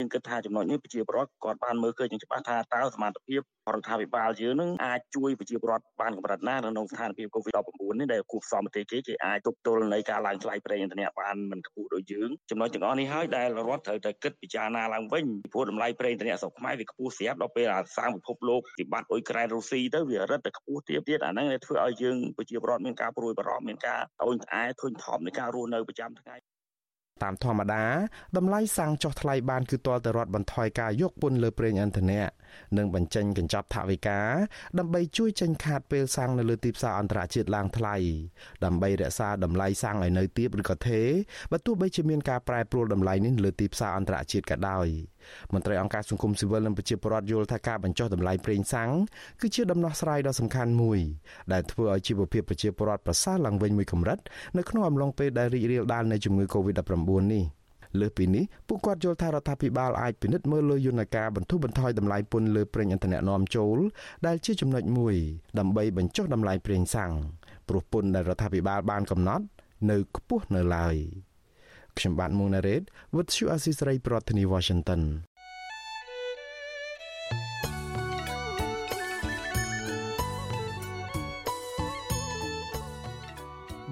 យើងគិតថាចំណុចនេះប្រជាពលរដ្ឋគាត់បានមើលឃើញច្បាស់ថាតើសមត្ថភាពរដ្ឋាភិបាលយើងនឹងអាចជួយប្រជាពលរដ្ឋបានកម្រិតណានៅក្នុងស្ថានភាព COVID-19 នេះដែលគូផ្សំប្រទេសគេគេអាចទប់ទល់នៃការឡើងថ្លៃប្រេងឥន្ធនៈបានមិនខ្ពស់ដូចយើងចំណុចទាំងអស់នេះហើយដែលរដ្ឋត្រូវតែគិតពិចារណាឡើងវិញព្រោះតម្លៃប្រេងឥន្ធនៈស្រុកខ្មែរវាខ្ពស់ស្រាប់ដល់ពេលអាសាងពិភពលោកវិបត្តិអ៊ុយក្រែនរុស្ស៊ីទៅវារឹតតែខ្ពស់ទៀតទៀតអាហ្នឹងធ្វើឲ្យយើងប្រជាពលរដ្ឋមានការព្រួយបារម្ភមានការត្អូញត្អែធុញថប់នៃការរស់នៅប្រចាំថ្ងៃ តាមធម្មតាតម្លៃសាំងចុះថ្លៃបានគឺទាល់តែរដ្ឋបន្ថយការយកពន្ធលើប្រេងឥន្ធនៈ និងបញ្ចេញកញ្ចប់ថវិកាដើម្បីជួយចេញខាតពេលសាំងនៅលើទីផ្សារអន្តរជាតិឡើងថ្លៃដើម្បីរក្សាតម្លៃសាំងឲ្យនៅទាបឬក៏ថេរបើទោះបីជាមានការប្រែប្រួលតម្លៃនេះលើទីផ្សារអន្តរជាតិក៏ដោយមន្ត្រីអង្គការសង្គមស៊ីវិលនិងប្រជាពលរដ្ឋយល់ថាការបញ្ចុះតម្លៃប្រេងសាំងគឺជាដំណោះស្រាយដ៏សំខាន់មួយដែលធ្វើឲ្យជីវភាពប្រជាពលរដ្ឋប្រសើរឡើងវិញមួយកម្រិតនៅក្នុងអំឡុងពេលដែលរីករាលដាលនៃជំងឺ Covid-19 នេះ លើសពីនេះពួកគាត់យល់ថារដ្ឋាភិបាលអាចពិនិត្យមើលលើយន្តការបន្ធូរបន្ថយតម្លៃពន្ធលើប្រេងឥន្ធនៈនាំចូលដែលជាចំណុចមួយដើម្បីបញ្ចុះតម្លៃប្រេងសាំងព្រោះពន្ធដែលរដ្ឋាភិបាលបានកំណត់នៅខ្ពស់នៅឡើយខ្ញុំបាទមុងណារ៉េត With you Assisray ប្រធានាធិបតី Washington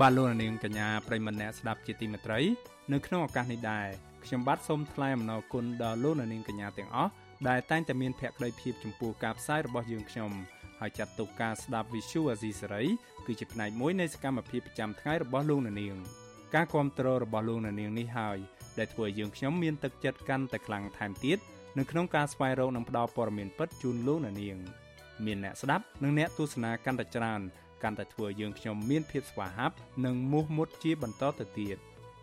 បាទលោកនាងកញ្ញាប្រិមម្នាក់ស្ដាប់ជាទីមេត្រីនៅក្នុងឱកាសនេះដែរខ្ញុំបាទសូមថ្លែងអំណរគុណដល់លោកនាងកញ្ញាទាំងអស់ដែលតែងតែមានភក្ដីភាពចំពោះការផ្សាយរបស់យើងខ្ញុំហើយចាត់ទុកការស្ដាប់ Visual Asia សេរីគឺជាផ្នែកមួយនៃសកម្មភាពប្រចាំថ្ងៃរបស់លោកនាងការគ្រប់គ្រងរបស់លោកនាងនេះហើយដែលធ្វើឲ្យយើងខ្ញុំមានទឹកចិត្តកាន់តែខ្លាំងថែមទៀតនៅក្នុងការស្វែងរកនិងផ្តល់ព័ត៌មានពិតជូនលោកនាងមានអ្នកស្ដាប់និងអ្នកទស្សនាកាន់តែច្រើនកាន់តែធ្វើឲ្យយើងខ្ញុំមានភាពស្វាហាប់និងមោះមុតជាបន្តទៅទៀត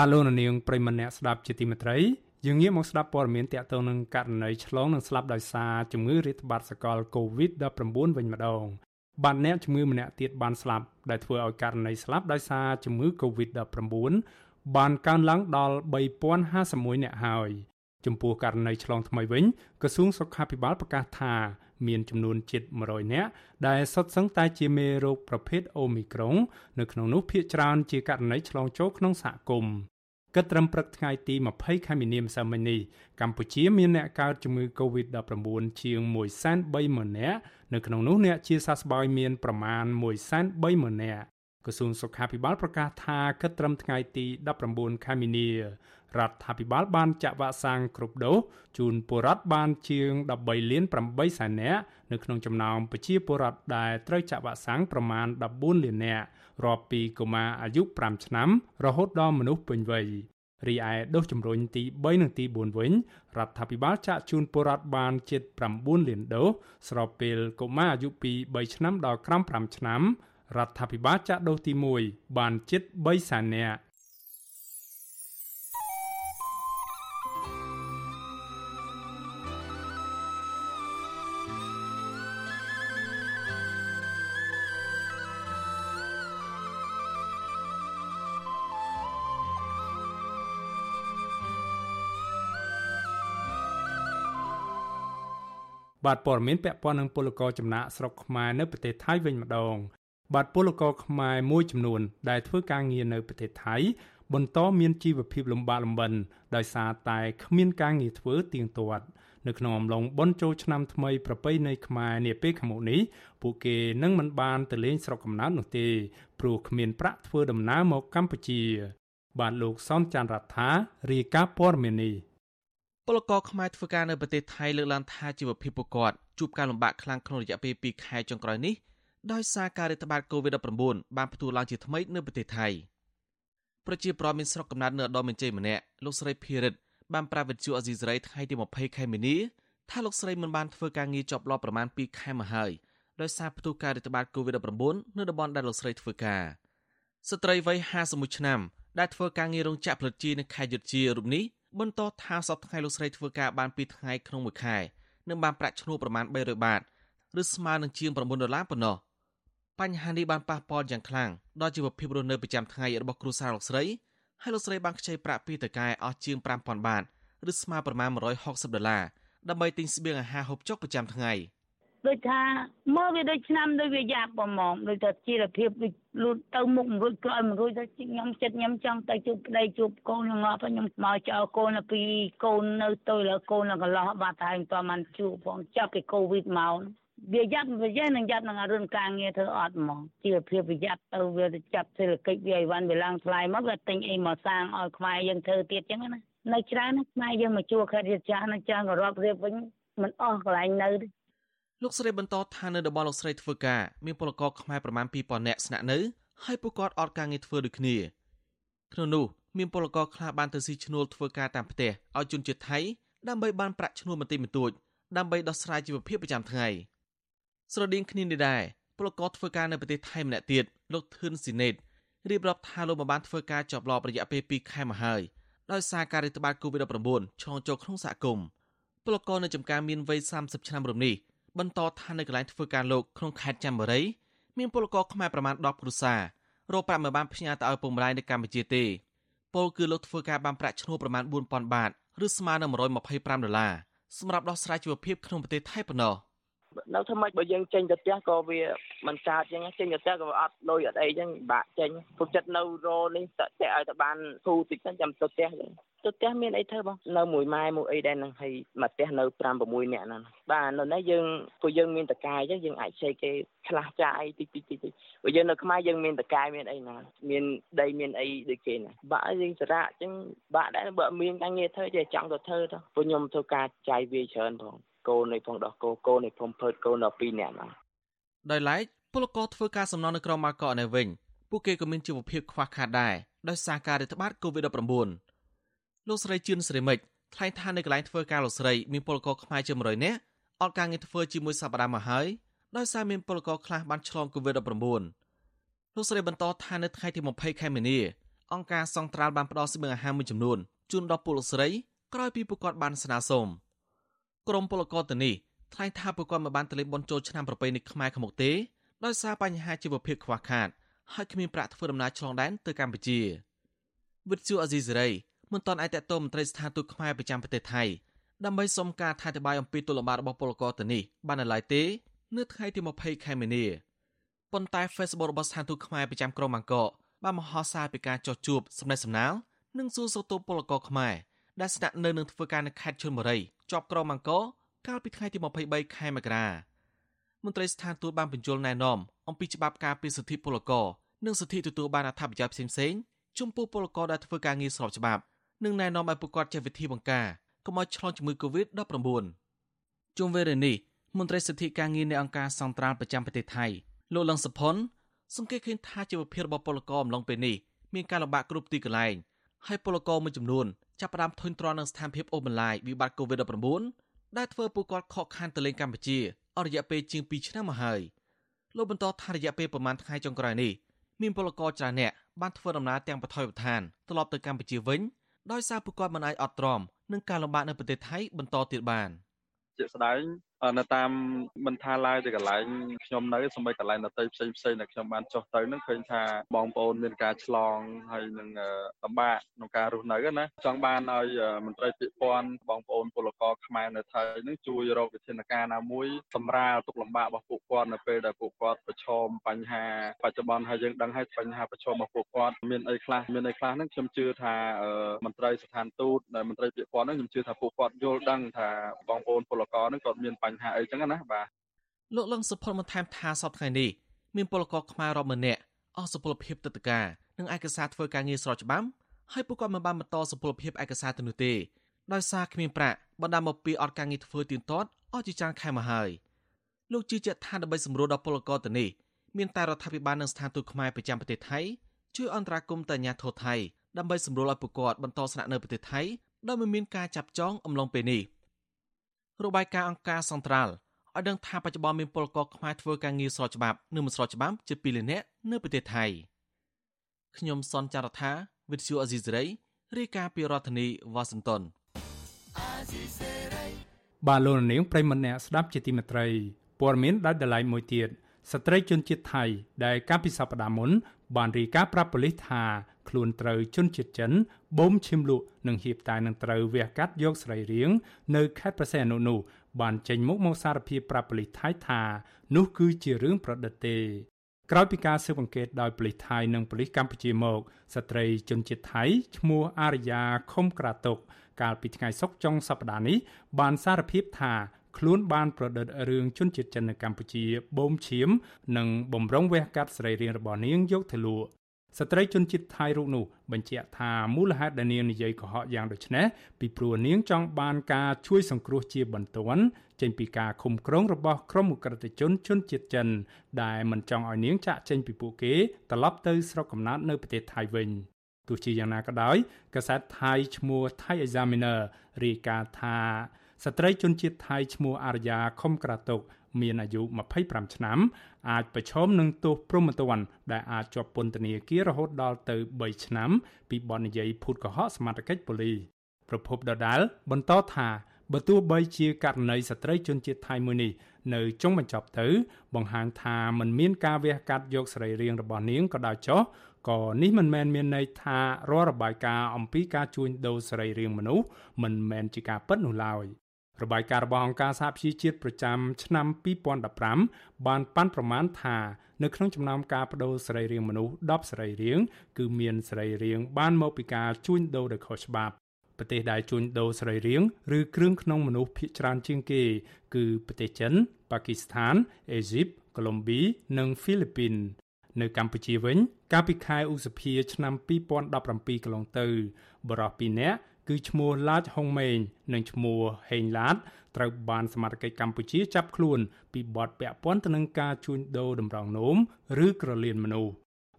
បាទលោកនាងប្រិមម្នាក់ស្ដាប់ជាទីមេត្រីយើងងាកមកស្ដាប់ព័ត៌មានទាក់ទងនឹងករណីឆ្លងនិងស្លាប់ដោយសារជំងឺរាតត្បាតសកល COVID-19 វិញម្ដងបាទអ្នកជំងឺម្នាក់ទៀតបានស្លាប់ដែលធ្វើឲ្យករណីស្លាប់ដោយសារជំងឺ COVID-19 បានកើនឡើងដល់3051អ្នកហើយចំពោះករណីឆ្លងថ្មីវិញក្រសួងសុខាភិបាលប្រកាសថា មានចំនួនជិត100នាក់ដែលសុទ្ធសឹងតែជាមេរោគប្រភេទអូមីក្រុង នៅក្នុងនោះភាគច្រើនជាករណីឆ្លងចូលក្នុងសហគមន៍គិតត្រឹមព្រឹកថ្ងៃទី20ខែមីនាម្សិលមិញនេះកម្ពុជាមានអ្នកកើតជំងឺ Covid-19 ជាង130,000នាក់នៅក្នុងនោះអ្នកជាសះស្បើយមានប្រមាណ130,000នាក់ក្រសួងសុខាភិបាលប្រកាសថាគិតត្រឹមថ្ងៃទី19ខែមីនា រដ្ឋាភិបាលបានចាក់វ៉ាក់សាំងគ្រប់ដូសជូនពលរដ្ឋបានជាង13លាន8សែននាក់នៅក្នុងចំណោមប្រជាពលរដ្ឋដែលត្រូវចាក់វ៉ាក់សាំងប្រមាណ14លាននាក់រាប់ពីកុមារអាយុ5ឆ្នាំរហូតដល់មនុស្សពេញវ័យរីឯដូសជំរុញទី3និងទី4វិញរដ្ឋាភិបាលចាក់ជូនពលរដ្ឋបានជិត9លានដូសស្របពេលកុមារអាយុពី3ឆ្នាំដល់ក្រោម5ឆ្នាំរដ្ឋាភិបាលចាក់ដូសទី1បានជិត3សែននាក់ បាទព័ត៌មានពាក់ព័ន្ធនឹងពលករចំណាក់ស្រុកខ្មែរនៅប្រទេសថៃវិញម្ដង បាទពលករខ្មែរមួយចំនួន ដែលធ្វើការងារនៅប្រទេសថៃ បន្តមានជីវភាពលំបាកលំបិនដោយសារតែគ្មានការងារធ្វើទៀងទាត់នៅក្នុងអំឡុងបុណ្យចូលឆ្នាំថ្មីប្រពៃណីខ្មែរនាពេលខាងមុខនេះពួកគេនឹងមិនបានទៅលេងស្រុកកំណើតនោះទេព្រោះគ្មានប្រាក់ធ្វើដំណើរមកកម្ពុជា បាទលោកសំច័ន្ទរដ្ឋារាយការណ៍ព័ត៌មាននេះ ពលករខ្មែរធ្វើការនៅប្រទេសថៃលើកឡើងថាជីវភាពពួកគាត់ជួបការលំបាកខ្លាំងក្នុងរយៈពេល2ខែចុងក្រោយនេះដោយសារការរាតត្បាត COVID-19 បានផ្ទុះឡើងជាថ្មីនៅប្រទេសថៃប្រជាប្រដ្ឋមានស្រុកកំណើតនៅឧត្តមមានជ័យម្នាក់លោកស្រីភីរិទ្ធបានប្រាប់វិទ្យុអេស៊ីសរ៉ៃថ្ងៃទី20ខែមីនាថាលោកស្រីមិនបានធ្វើការងារជាប់លាប់ប្រមាណ2ខែមកហើយដោយសារផ្ទុះការរាតត្បាត COVID-19 នៅតំបន់ដែលលោកស្រីធ្វើការស្ត្រីវ័យ51ឆ្នាំដែលធ្វើការងាររោងចក្រផលិតជីនៅខេត្តយុទ្ធជារូបនេះ បន្តថាសប្តាហ៍ថ្ងៃលោកស្រីធ្វើការបាន2ថ្ងៃក្នុងមួយខែនឹងបានប្រាក់ឈ្នួលប្រមាណ300បាតឬស្មើនឹងជាង9ដុល្លារប៉ុណ្ណោះបញ្ហានេះបានប៉ះពាល់យ៉ាងខ្លាំងដល់ជីវភាពរស់នៅប្រចាំថ្ងៃរបស់គ្រួសារលោកស្រីហើយលោកស្រីបានខ្ចីប្រាក់ពីតកែអស់ជាង5000បាតឬស្មើប្រមាណ160ដុល្លារដើម្បីទិញស្បៀងអាហារហូបចុកប្រចាំថ្ងៃ ដូចថាមើលវាដូចឆ្នាំដូចវាយ៉ាប់បំងដូចថាជីវភាពដូចលូតទៅមុខមិនរួចក្រោយមិនរួចទៅខ្ញុំចិត្តខ្ញុំចង់ទៅជួបប្តីជួបកូនងប់ខ្ញុំមកចោលកូនពីកូននៅទៅលើកូននៅកន្លោះបាត់ហើយមិនទាន់បានជួបផងចាប់ពីកូវីដមកវាយ៉ាប់វាយ៉ាងនឹងយ៉ាប់នឹងរឿងការងារធ្វើអត់ហ្មងជីវភាពវាយ៉ាប់ទៅវាចាប់សេដ្ឋកិច្ចវាអីវ៉ាន់វាឡើងថ្លៃមកវាទិញអីមកសាងឲ្យខ្មែរយើងធ្វើទៀតចឹងណានៅច្រើនណាខ្មែរយើងមកជួខេត្តរាជចាស់នៅចាំក៏រាប់រៀបវិញមិនអស់កន្លែងនៅទេ លោកស្រីបន្តថានៅតំបន់លោកស្រីធ្វើការមានពលករខ្មែរប្រមាណ2000នាក់ស្នាក់នៅហើយពួកគាត់អត់ការងារធ្វើដូចគ្នាក្នុងនោះមានពលករខ្លះបានទៅស៊ីឈ្នួលធ្វើការតាមផ្ទះឲ្យជនជាតិថៃដើម្បីបានប្រាក់ឈ្នួលបន្តិចបន្តួចដើម្បីដោះស្រាយជីវភាពប្រចាំថ្ងៃ។ស្រដៀងគ្នានេះដែរពលករធ្វើការនៅប្រទេសថៃម្នាក់ទៀតលោកធឿនស៊ីណេតរៀបរាប់ថាលោកបានធ្វើការជាប់លាប់រយៈពេល2ខែមកហើយដោយសារការរាតត្បាត COVID-19 ឆ្លងចូលក្នុងសហគមន៍ពលករនៅចំការមានវ័យ30ឆ្នាំរំនេះ បន្តថានៅកន្លែងធ្វើការលោកក្នុងខេត្តច័ន្ទបុរីមានពលករខ្មែរប្រមាណ10គ្រួសាររកប្រាក់មិនបានផ្ញើទៅឲ្យពុកម្ដាយនៅកម្ពុជាទេពលគឺលោកធ្វើការបានប្រាក់ឈ្នួលប្រមាណ4000បាតឬស្មើនឹង125ដុល្លារសម្រាប់ដោះស្រាយជីវភាពក្នុងប្រទេសថៃប៉ុណ្ណោះ នៅធ្វើម៉េចបើយើងចេញទៅផ្ទះក៏វាមិនកើតអញ្ចឹងចេញទៅផ្ទះក៏អត់លុយអត់អីអញ្ចឹងបាក់ចេញពុកចិត្តនៅរនេះតតែឲ្យតែបានធូរតិចទៅចាំទៅផ្ទះទៅផ្ទះមានអីធ្វើបងនៅមួយម៉ែមួយអីដែរនឹងហើយមកផ្ទះនៅ5 6នាក់ហ្នឹងបាទនៅនេះយើងពួកយើងមានតកាយអញ្ចឹងយើងអាចឆែកគេខ្លះចាយតិចតិចតិចព្រោះយើងនៅខ្មែរយើងមានតកាយមានអីណាមានដីមានអីដូចគេណាបាក់យើងសារៈអញ្ចឹងបាក់ដែរបើមានការងារធ្វើចេះចង់ទៅធ្វើទៅពួកខ្ញុំធ្វើការចាយវាច្រើនផង គោនៃផងដោះគោគោនៃភូមិភើតគោដល់2នាក់ហ្នឹងដោយឡែកពលករធ្វើការសំណងនៅក្រុងម៉ាកកនៅវិញពួកគេក៏មានជីវភាពខ្វះខាតដែរដោយសារការរាតត្បាត COVID-19 លោកស្រីជឿនស្រីមិចថ្លែងថានៅកន្លែងធ្វើការលោកស្រីមានពលករខ្មែរជាង100នាក់អត់ការងារធ្វើជាមួយសប្តាហ៍មកហើយដោយសារមានពលករខ្លះបានឆ្លង COVID-19 លោកស្រីបន្តថានៅថ្ងៃទី20ខែមីនាអង្គការសង្ត្រាល់បានផ្ដល់សេវាអាហារមួយចំនួនជូនដល់ពលលោកស្រីក្រោយពីពួកគាត់បានស្នើសុំ ក្រមពលករទៅនេះថ្លែងថាពួកគាត់មិនបានទៅលេងបុណ្យចូលឆ្នាំប្រពៃណីខ្មែរខាងមុខទេដោយសារបញ្ហាជីវភាពខ្វះខាតហើយគ្មានប្រាក់ធ្វើដំណើរឆ្លងដែនទៅកម្ពុជាវិទ្យុអាស៊ីសេរីមិនទាន់អាចតតមន្ត្រីស្ថានទូតខ្មែរប្រចាំប្រទេសថៃដើម្បីសុំការថាតបាយអំពីទុលបាតរបស់ពលករទៅនេះបាននៅឡើយទេនៅថ្ងៃទី20ខែមីនាប៉ុន្តែ Facebook របស់ស្ថានទូតខ្មែរប្រចាំក្រុងបាងកកបានមហោសារពីការចោះជួបសម្ដែងសម្ដាលនិងសួរសុខទុក្ខពលករខ្មែរដែលស្នាក់នៅនឹងធ្វើការនៅខេត្តឈុនបុរី ជាប់ក្រុងអង្គរកាលពីថ្ងៃទី23ខែមករាមន្ត្រីស្ថានទូតបានបញ្យល់ណែនាំអំពីច្បាប់ការពារសិទ្ធិពលករនិងសិទ្ធិទទួលបានអត្ថប្រយោជន៍ផ្សេងៗចំពោះពលករដែលធ្វើការងារស្របច្បាប់និងណែនាំឲ្យពួកគាត់ចេះវិធីបង្ការកុំឲ្យឆ្លងជំងឺ Covid-19 ជុំវេលានេះមន្ត្រីសិទ្ធិការងារនៃអង្គការសង្ត្រាល់ប្រចាំប្រទេសថៃលោកលឹងសុផុនសង្កេតឃើញថាជីវភាពរបស់ពលករអំឡុងពេលនេះមានការលំបាកគ្រប់ទីកន្លែងហើយពលករមួយចំនួន ចាប់ផ្ដើមធុញទ្រាន់នឹងស្ថានភាពអូសបន្លាយវិបត្តិ COVID-19 ដែលធ្វើពួកគាត់ខកខានទៅលេងកម្ពុជាអស់រយៈពេលជាង2ឆ្នាំមកហើយលោកបន្តថារយៈពេលប្រមាណថ្ងៃចុងក្រោយនេះមានពលករច្រើនអ្នកបានធ្វើដំណើរទាំងបថុយបឋានត្រឡប់ទៅកម្ពុជាវិញដោយសារពួកគាត់មិនអាចអត់ទ្រាំនឹងការលំបាកនៅប្រទេសថៃបន្តទៀតបានជាក់ស្ដែង នៅតាមមិនថាឡើយទៅកន្លែងខ្ញុំនៅសម្បីកន្លែងដទៃផ្សេងផ្សេងដែលខ្ញុំបានចុះទៅនឹងឃើញថាបងប្អូនមានការឆ្លងហើយនឹងលំបាកក្នុងការរស់នៅណាចង់បានឲ្យមន្ត្រីពាក់ព័ន្ធបងប្អូនពលករខ្មែរនៅថៃនឹងជួយរកវិធានការណាមួយសម្រាលទុកលំបាករបស់ពួកគាត់នៅពេលដែលពួកគាត់ប្រឈមបញ្ហាបច្ចុប្បន្នហើយយើងដឹងហើយបញ្ហាប្រឈមរបស់ពួកគាត់មានអីខ្លះមានអីខ្លះហ្នឹងខ្ញុំជឿថាមន្ត្រីស្ថានទូតមន្ត្រីពាក់ព័ន្ធហ្នឹងខ្ញុំជឿថាពួកគាត់យល់ដឹងថាបងប្អូនពលករហ្នឹងគាត់មានបញ្ហាអីចឹងណាបាទលោកលឹងសុផុតបន្ថែមថាសប្តាហ៍នេះមានពលករខ្មែររាប់ម៉ឺននាក់អស់សុពលភាពទឹកតកានិងឯកសារធ្វើការងារស្របច្បាប់ហើយពួកគាត់មិនបានបន្តសុពលភាពឯកសារទៅនោះទេដោយសារគ្មានប្រាក់បណ្ដាលមកពីអត់ការងារធ្វើទៀងទាត់អស់ជាច្រើនខែមកហើយលោកជឿជាក់ថាដើម្បីសម្រួលដល់ពលករទៅនេះមានតែរដ្ឋាភិបាលនិងស្ថានទូតខ្មែរប្រចាំប្រទេសថៃជួយអន្តរាគមន៍ទៅអាជ្ញាធរថៃដើម្បីសម្រួលឲ្យពួកគាត់បន្តស្នាក់នៅប្រទេសថៃដោយមិនមានការចាប់ចងអំឡុងពេលនេះ របាយការណ៍អង្គការសង្ត្រាល់ឲ្យដឹងថាបច្ចុប្បន្នមានពលករខ្មែរធ្វើការងារស្របច្បាប់និងមិនស្របច្បាប់ជិត2លាននាក់នៅប្រទេសថៃខ្ញុំសនចាររថាវិទ្យុអេស៊ីសេរីរាយការណ៍ពីរដ្ឋធានីវ៉ាស៊ីនតោនបាទលោកនាងប្រិមម្នាក់ស្ដាប់ជាទីមេត្រីព័ត៌មានដាច់ដライមួយទៀតស្ត្រីជនជាតិថៃដែលកាលពីសប្តាហ៍មុនបានរីកាប្រាប់ប៉ូលីសថា ខ្លួនត្រូវជនជាតិចិនបូមឈាមលក់និងហៀបតែនឹងត្រូវវះកាត់យកស្រីរៀងនៅខេត្តប្រសេះអនុនោះបានចេញមុខមកសារភាពប្រាប់ប៉ូលីសថៃថា នោះគឺជារឿងប្រឌិតទេក្រោយពីការស៊ើបអង្កេតដោយប៉ូលីសថៃនិងប៉ូលីសកម្ពុជាមកស្ត្រីជនជាតិថៃឈ្មោះអារយ៉ាខុំក្រាតុក កាលពីថ្ងៃសុក្រចុងសប្តាហ៍នេះបានសារភាពថាខ្លួនបានប្រឌិតរឿងជនជាតិចិននៅកម្ពុជាបូមឈាម និងបំរុងវះកាត់ស្រីរាងរបស់នាងយកទៅលក់ ស្ត្រីជនជាតិថៃរូបនោះបញ្ជាក់ថាមូលហេតុដែលនាងនិយាយកុហកយ៉ាងដូចនេះពីព្រោះនាងចង់បានការជួយសង្គ្រោះជាបន្ទាន់ចេញពីការឃុំក្រងរបស់ក្រុមអ ுக ្រិតជនជនជាតិចិន ដែលមិនចង់ឲ្យនាងចាក់ចេញពីពួកគេត្រឡប់ទៅស្រុកកំណើតនៅប្រទេសថៃវិញទោះជាយ៉ាងណាក៏ដោយកាសែតថៃឈ្មោះ Thai Examiner រាយការណ៍ថាស្ត្រីជនជាតិថៃឈ្មោះអារយ៉ាខុំក្រាតុក មានអាយុ25ឆ្នាំអាចប្រឈមនឹងទោសព្រហ្មទណ្ឌដែលអាចជាប់ពន្ធនាគាររហូតដល់ទៅ3ឆ្នាំ ពីបទនិយាយភូតកុហកសមត្ថកិច្ចប៉ូលីសប្រពន្ធដដាលបន្តថាបើទោះបីជាករណីស្ត្រីជនជាតិថៃមួយនេះនៅចុងបញ្ចប់ទៅ បង្ហាញថាมันមានការវះកាត់យកស្រីរាងរបស់នាងក៏ដោយចុះក៏នេះមិនមែនមានន័យថារាល់របាយការណ៍អំពីការជួញដូរស្រីរាងមនុស្សមិនមែនជាការពិតនោះឡើយ របាយការណ៍របស់អង្គការសហប្រជាជាតិប្រចាំឆ្នាំ2015បានប៉ាន់ប្រមាណថានៅក្នុងចំណោមការបដូរសរីរាង្គមនុស្ស10សរីរាង្គគឺមានសរីរាង្គបានមកពីការជួញដូរដោយខុសច្បាប់ប្រទេសដែលជួញដូរសរីរាង្គឬគ្រឿងក្នុងមនុស្សភាគច្រើនជាងគេ គឺប្រទេសចិនប៉ាគីស្ថានអេស៊ីបកូឡុំប៊ីនិងហ្វីលីពីននៅកម្ពុជាវិញ កាលពីខែឧសភាឆ្នាំ2017កន្លងទៅបរិះ2នាក់ គឺឈ្មោះឡាចហុងម៉េងនិងឈ្មោះហេងឡាតត្រូវបានសមាជិកកម្ពុជាចាប់ខ្លួន ពីបទពាក់ព័ន្ធទៅនឹងការជួញដូរតម្រង់នោមឬក្រលៀនមនុស្ស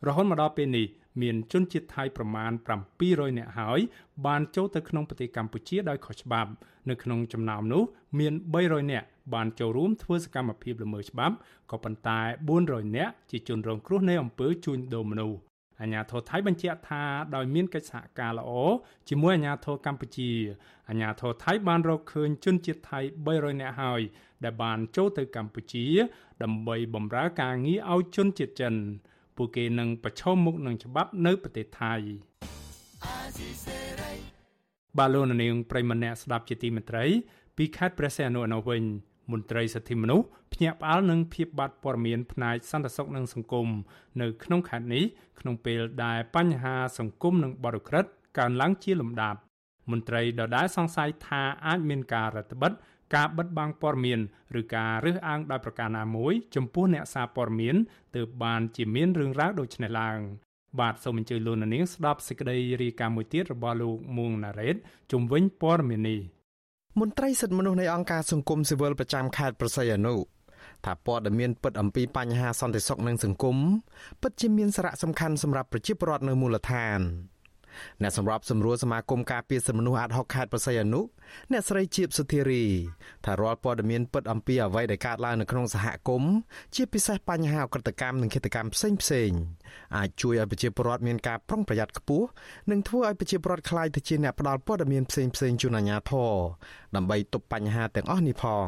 រហូតមកដល់ពេលនេះមានជនជាតិថៃប្រមាណ700នាក់ហើយបានចូលទៅក្នុងប្រទេសកម្ពុជាដោយខុសច្បាប់ នៅក្នុងចំណោមនោះ មាន300នាក់បានចូលរួមធ្វើសកម្មភាពល្មើសច្បាប់ក៏ប៉ុន្តែ400នាក់ជាជនរងគ្រោះនៃអំពើជួញដូរមនុស្ស អាញាធរថៃបញ្ជាក់ថាដោយមានកិច្ចសហការល្អជាមួយអាញាធរកម្ពុជាអាញាធរថៃបានរកឃើញជនជាតិថៃ300នាក់ហើយដែលបានចូលទៅកម្ពុជា ដើម្បីបម្រើការងារឲ្យជនជាតិចិន ពួកគេនឹងប្រឈមមុខនឹងច្បាប់នៅប្រទេសថៃបាឡូននាងប្រិមម្នាក់ស្ដាប់ជាទីមេត្រីពីខេត្តព្រះសីហនុនៅវិញ មន្ត្រីសិទ្ធិមនុស្សភ្ញាក់ផ្អើលនឹងភាពបាត់ព័ត៌មានផ្នែកសន្តិសុខនិងសង្គមនៅក្នុងខេត្តនេះក្នុងពេលដែលបញ្ហាសង្គមនិងបរិក្រិតកើនឡើងជាលំដាប់មន្ត្រីដដែលសង្ស័យថាអាចមានការរដ្ឋបិទការបិទបាំងព័ត៌មានឬការរើសអើងដោយប្រការណាមួយចំពោះអ្នកសារព័ត៌មានទើបបានជាមានរឿងរ៉ាវដូចនេះឡើងបាទសូមអញ្ជើញលោកនាងស្ដាប់សេចក្តីរាយការណ៍មួយទៀតរបស់លោកមួងណារ៉េតជំវិញព័ត៌មាននេះ មន្ត្រីសិទ្ធិមនុស្សនៃអង្គការសង្គមស៊ីវិលប្រចាំខេត្តប្រស័យអនុថាព័ត៌មានពិតអំពីបញ្ហាសន្តិសុខនិងសង្គមពិតជាមានសារៈសំខាន់សម្រាប់ប្រជាពលរដ្ឋនៅមូលដ្ឋាន អ្នកសម្របសម្រួលសមាគមការពារសិទ្ធិមនុស្សអាត់ហុកខេត្តប្រស័យអនុអ្នកស្រីជាបសុធារីថារាល់ព័ត៌មានពិតអំពីអ្វីដែលកើតឡើងនៅក្នុងសហគមន៍ជាពិសេសបញ្ហាអក្រកម្មនិងឃាតកម្មផ្សេងផ្សេងអាចជួយឲ្យប្រជាពលរដ្ឋមានការប្រុងប្រយ័ត្នខ្ពស់និងធ្វើឲ្យប្រជាពលរដ្ឋខ្លាយទៅជាអ្នកផ្ដល់ព័ត៌មានផ្សេងផ្សេងជូនអាជ្ញាធរដើម្បីទប់បញ្ហាទាំងអស់នេះផង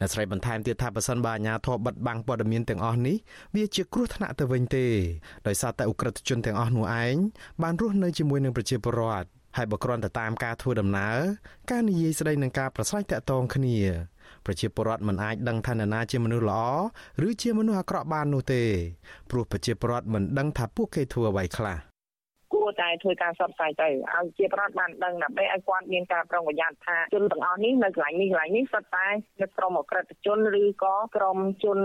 អ្នកស្រីបន្ថែមទៀតថាប្រសិនបើអាជ្ញាធរបិទបាំងព័ត៌មានទាំងអស់នេះវាជាគ្រោះថ្នាក់ទៅវិញទេដោយសារតែអ ுக ្រិតជនទាំងអស់នោះឯងបានរស់នៅជាមួយនឹងប្រជាពលរដ្ឋហើយបើគ្រាន់តែតាមការធ្វើដំណើរការនិយាយស្ដីនឹងការប្រស្រ័យតាក់ទងគ្នាប្រជាពលរដ្ឋមិនអាចដឹងថានរណាជាមនុស្សល្អឬជាមនុស្សអាក្រក់បាននោះទេព្រោះប្រជាពលរដ្ឋមិនដឹងថាពួកគេធ្វើអ្វីខ្លះគួរ តែធ្វើការសបផ្សាយទៅឲ្យជាប្រដ្ឋបានដឹងដើម្បីឲ្យគាត់មានការប្រុងប្រយ័ត្នថាជនទាំងអស់នេះនៅកន្លែងនេះកន្លែងនេះសុទ្ធតែជាក្រុមអក្រិតជនឬក៏ក្រុមជន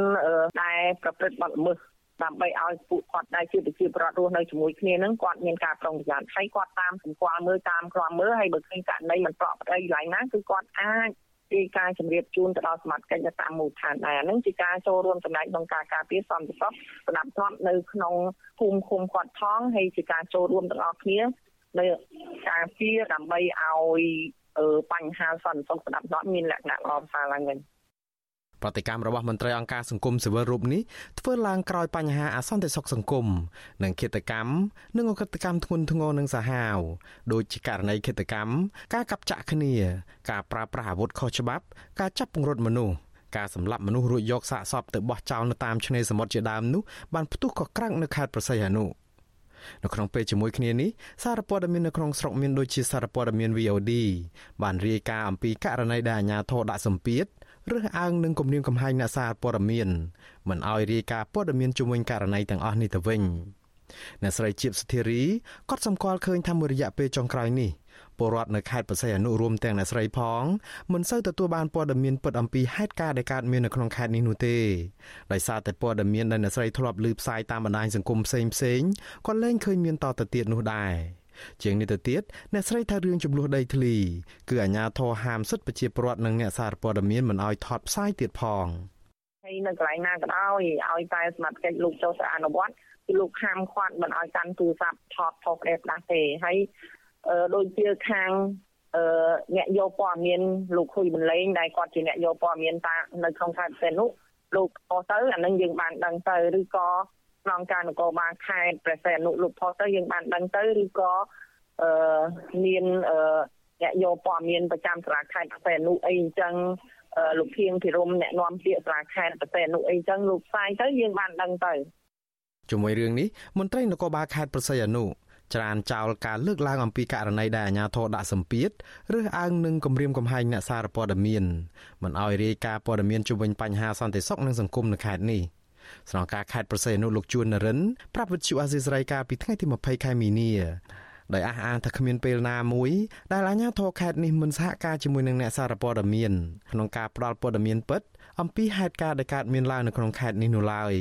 ដែលប្រព្រឹត្តបទល្មើសដើម្បីឲ្យពួកគាត់ដែលជាប្រជាពលរដ្ឋរស់នៅជាមួយគ្នានឹងគាត់មានការប្រុងប្រយ័ត្នហើយគាត់តាមសម្គាល់មើលតាមក្រមមើលហើយបើឃើញករណីមិនប្រក្រតីកន្លែងណាគឺគាត់អាច ពីការជម្រាបជូនទៅដល់សមាជិកនៅតាមមូលដ្ឋានដែរហ្នឹងជាការចូលរួមចំណែកក្នុងការការពារសន្តិសុខស្ដាប់ធ្នាប់នៅក្នុងភូមិឃុំគាត់ផងហើយជាការចូលរួមទាំងអស់គ្នានៅការពារដើម្បីឲ្យបញ្ហាសន្តិសុខស្ដាប់ធ្នាប់មានលក្ខណៈល្អប្រសើរឡើងវិញ ប្រតិកម្មរបស់មន្ត្រីអង្គការសង្គមស៊ីវិលរូបនេះធ្វើឡើងក្រោយបញ្ហាអសន្តិសុខសង្គមនិងឃាតកម្មនិងអកតកម្មធ្ងន់ធ្ងរនឹងសាហាវដូចជាករណីឃាតកម្មការកាប់ចាក់គ្នា ការប្រើប្រាស់អាវុធខុសច្បាប់ ការចាប់ពង្រត់មនុស្សការសម្លាប់មនុស្សរួចយកសាកសពទៅបោះចោលនៅតាមឆ្នេរសមុទ្រជាដើមនោះបានផ្ទុះកក្រាំងនៅខេត្តប្រស័យអនុនៅក្នុងពេលជាមួយគ្នានេះសារព័ត៌មាននៅក្នុងស្រុកមានដូចជាសារព័ត៌មាន VOD បានរាយការណ៍អំពីករណីដែលអាជ្ញាធរដាក់សម្ពាធ រើសអើងនឹងគំរាមកំហែងអ្នកសារព័ត៌មានមិនឲ្យរាយការណ៍ព័ត៌មានជុំវិញករណីទាំងអស់នេះទៅវិញអ្នកស្រីជីបសុធារីក៏សម្គាល់ឃើញថាមួយរយៈពេលចុងក្រោយនេះពលរដ្ឋនៅខេត្តបរសៃអនុរួមទាំងអ្នកស្រីផងមិនសូវទទួលបានព័ត៌មានពិតអំពីហេតុការណ៍ដែលកើតមាននៅក្នុងខេត្តនេះនោះទេដោយសារតែព័ត៌មានដែលអ្នកស្រីធ្លាប់លើផ្សាយតាមបណ្ដាញសង្គមផ្សេងផ្សេងក៏លែងឃើញមានតទៅទៀតនោះដែរ ជាងនេះទៅទៀតអ្នកស្រីថារឿងចំនួនដីធ្លីគឺអាជ្ញាធរហាមសិទ្ធិប្រជាពលរដ្ឋនិងអ្នកសារព័ត៌មានមិនឲ្យថតផ្សាយទៀតផងហើយនៅកន្លែងណាក៏ដោយឲ្យតែសមត្ថកិច្ចលោកចូលទៅអនុវត្តគឺលោកហាមឃាត់មិនឲ្យកាន់ទូរស័ព្ទថតផុសផ្ដេសផ្ដាស់ទេហើយដូចជាខាងអឺអ្នកយកព័ត៌មានលោកហ៊ុយបន្លែងដែលគាត់ជាអ្នកយកព័ត៌មានតានៅក្នុងខេត្តផ្សេងនោះលោកផុសទៅអានឹងយើងបានដឹងទៅឬក៏ ក្នុងការនគរបាលខេត្តព្រះសីហនុលោកផុសទៅយើងបានដឹងទៅឬក៏អឺមានអឺអ្នកយកព័ត៌មានប្រចាំសាលាខេត្តព្រះសីហនុអីអញ្ចឹងលោកភៀងភិរមអ្នកនាំពាក្យសាលាខេត្តព្រះសីហនុអីអញ្ចឹងលោកផ្សាយទៅយើងបានដឹងទៅជាមួយរឿងនេះមន្ត្រីនគរបាលខេត្តព្រះសីហនុច្រានចោលការលើកឡើងអំពីករណីដែលអាជ្ញាធរដាក់សម្ពាធឬអើងនឹងគម្រាមកំហែងអ្នកសារព័ត៌មានមិនឲ្យរាយការណ៍ព័ត៌មានជុំវិញបញ្ហាសន្តិសុខនិងសង្គមនៅខេត្តនេះ ស្នងការខេត្តប្រសេនុលោកជួននរិនប្រាប់វិទ្យុអាស៊ីសេរីកាលពីថ្ងៃទី20ខែមីនាដោយអះអាងថាគ្មានពេលណាមួយដែលអាជ្ញាធរខេត្តនេះមិនសហការជាមួយនឹងអ្នកសារព័ត៌មានក្នុងការផ្តល់ព័ត៌មានពិត អំពីហេតុការណ៍ដែលកើតមានឡើងនៅក្នុងខេត្តនេះនោះឡើយ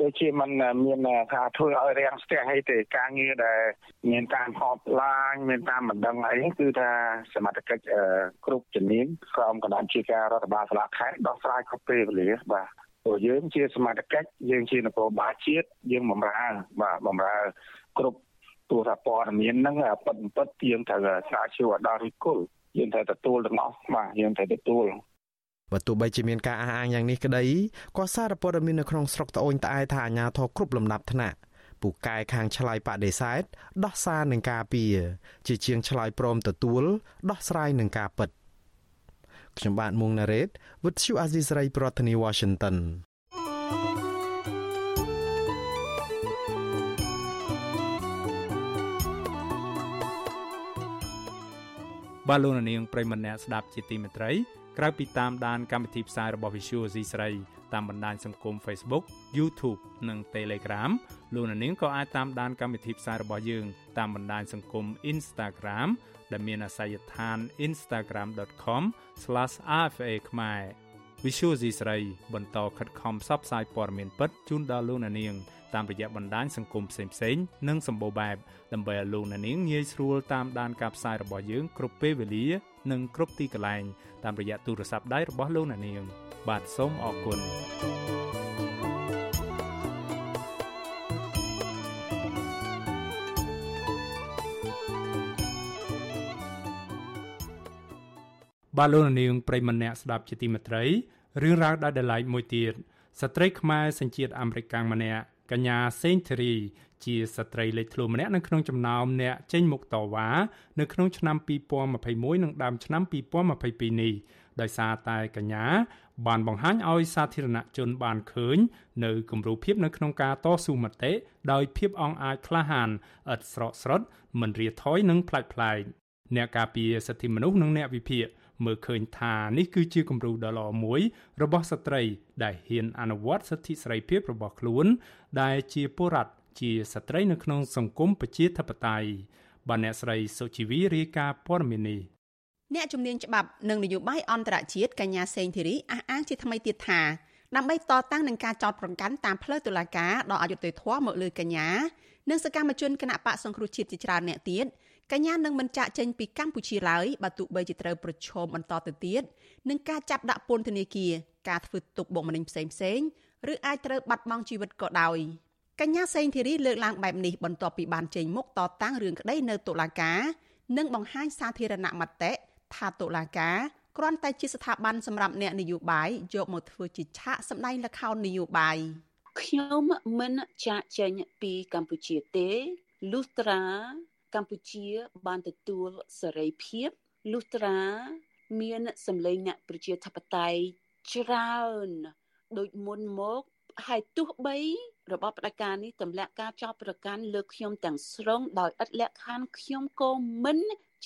ដូចជាมันមានថាធ្វើឲ្យរាំងស្ទះអីទេការងារដែលមានការហបឡាញមានតាមមិនដឹងអីគឺថាសមត្ថកិច្ចគ្រប់ជំនាញក្រោមគណៈជាការរដ្ឋបាលសាលាខេត្តដោះស្រាយគ្រប់ពេលវេលាបាទ ព្រោះយើងជាសមត្ថកិច្ចយើងជានគរបាលជាតិយើងបម្រើបាទបម្រើគ្រប់ទូរស័ព្ទព័ត៌មានហ្នឹងពិតពិតយើងត្រូវស្រាវជ្រាវដល់ឫសគល់យើងត្រូវទទួលទាំងអស់បាទយើងត្រូវទទួលបើទោះបីជាមានការអះអាងយ៉ាងនេះក្តីក៏សារព័ត៌មាននៅក្នុងស្រុកត្អូញត្អែថាអាញាធរគ្រប់លំដាប់ថ្នាក់ពូកែខាងឆ្លើយបដិសេធដោះសារនឹងការពីជាជាងឆ្លើយព្រមទទួលដោះស្រាយនឹងការពិត ខ្ញុំបាទមុងណារ៉េត With you Azisari ប្រធានាទី Washington បាទលោកនាងប្រិមម្នាក់ស្ដាប់ជាទីមេត្រីក្រៅពីតាមដានកម្មវិធីផ្សាយរបស់ Visual C ស្រីតាមបណ្ដាញសង្គម Facebook YouTube និង Telegram លោកនាងក៏អាចតាមដានកម្មវិធីផ្សាយរបស់យើងតាមបណ្ដាញសង្គម Instagram ដែលមានអាសយដ្ឋាន instagram.com/rfa ខ្មែរ Visual C ស្រីបន្តខិតខំផ្សព្វផ្សាយព័ត៌មានពិតជូនដល់លោកនាងតាមរយៈបណ្ដាញសង្គមផ្សេងៗនិងសម្បូរបែបដើម្បីឲ្យលោកអ្នកនាងងាយស្រួលតាមដានការផ្សាយរបស់យើងគ្រប់ពេលវេលានិងគ្រប់ទីកន្លែងតាមរយៈទូរស័ព្ទដៃរបស់លោកអ្នកនាង បាទសូមអរគុណ បាទលោកនាងប្រិមម្នាក់ស្ដាប់ជាទីមេត្រីរឿងរ៉ាវដែលដ lie មួយទៀតស្ត្រីខ្មែរសញ្ជាតិអាមេរិកម្នាក់កញ្ញាសេងធីរីជាស្ត្រីលេចធ្លោម្នាក់នៅក្នុងចំណោមអ្នកចេញមុខតវ៉ានៅក្នុងឆ្នាំ2021និងដើមឆ្នាំ2022នេះដោយសារតែកញ្ញាបានបង្ហាញឲ្យសាធារណជនបានឃើញនៅគំរូភាពនៅក្នុងការតស៊ូមតិដោយភាពអង់អាចក្លាហានឥតស្រកស្រត់មិនរាថយនិងប្លែកប្លែកអ្នកការពារសិទ្ធិមនុស្សនិងអ្នកវិភាគ មើលឃើញថានេះគឺជាគំរូដ៏ល្អមួយ របស់ស្ត្រី ដែលហ៊ានអនុវត្តសិទ្ធិសេរីភាពរបស់ខ្លួន ដែលជាពលរដ្ឋជាស្ត្រីនៅក្នុងសង្គមប្រជាធិបតេយ្យបានអ្នកស្រីសុជីវីរាយការណ៍ព័ត៌មាននេះអ្នកជំនាញច្បាប់និងនយោបាយអន្តរជាតិកញ្ញាសេងធីរីអះអាងជាថ្មីទៀតថាដើម្បីតតាំងនឹងការចោទប្រកាន់តាមផ្លូវតុលាការដល់អយុត្តិធម៌មកលើកញ្ញានិងសកម្មជនគណៈបកសង្គ្រោះជាតិជាច្រើនអ្នកទៀត កញ្ញានឹងមិនចាក់ចេញពីកម្ពុជាឡើយបើទោះបីជាត្រូវប្រឈមបន្តទៅទៀតនឹងការចាប់ដាក់ពន្ធនាគារការធ្វើទុកបុកម្នេញផ្សេងផ្សេងឬអាចត្រូវបាត់បង់ជីវិតក៏ដោយកញ្ញាសេងធីរីលើកឡើងបែបនេះបន្ទាប់ពីបានចេញមុខតតាំងរឿងក្តីនៅតុលាការនិងបង្ហាញសាធារណមតិថាតុលាការគ្រាន់តែជាស្ថាប័នសម្រាប់អ្នកនយោបាយយកមកធ្វើជាឆាកសម្ដែងល្ខោននយោបាយខ្ញុំមិនចាក់ចេញពីកម្ពុជាទេលុះត្រា កម្ពុជាបានទទួលសេរីភាពលុះត្រាមានសម្លេងអ្នកប្រជាធិបតេយ្យច្រើនដូចមុនមកហើយទោះបីរបបផ្ដាច់ការនេះទម្លាក់ការចោទប្រកាន់លើខ្ញុំទាំងស្រុងដោយឥតលក្ខខណ្ឌខ្ញុំក៏មិន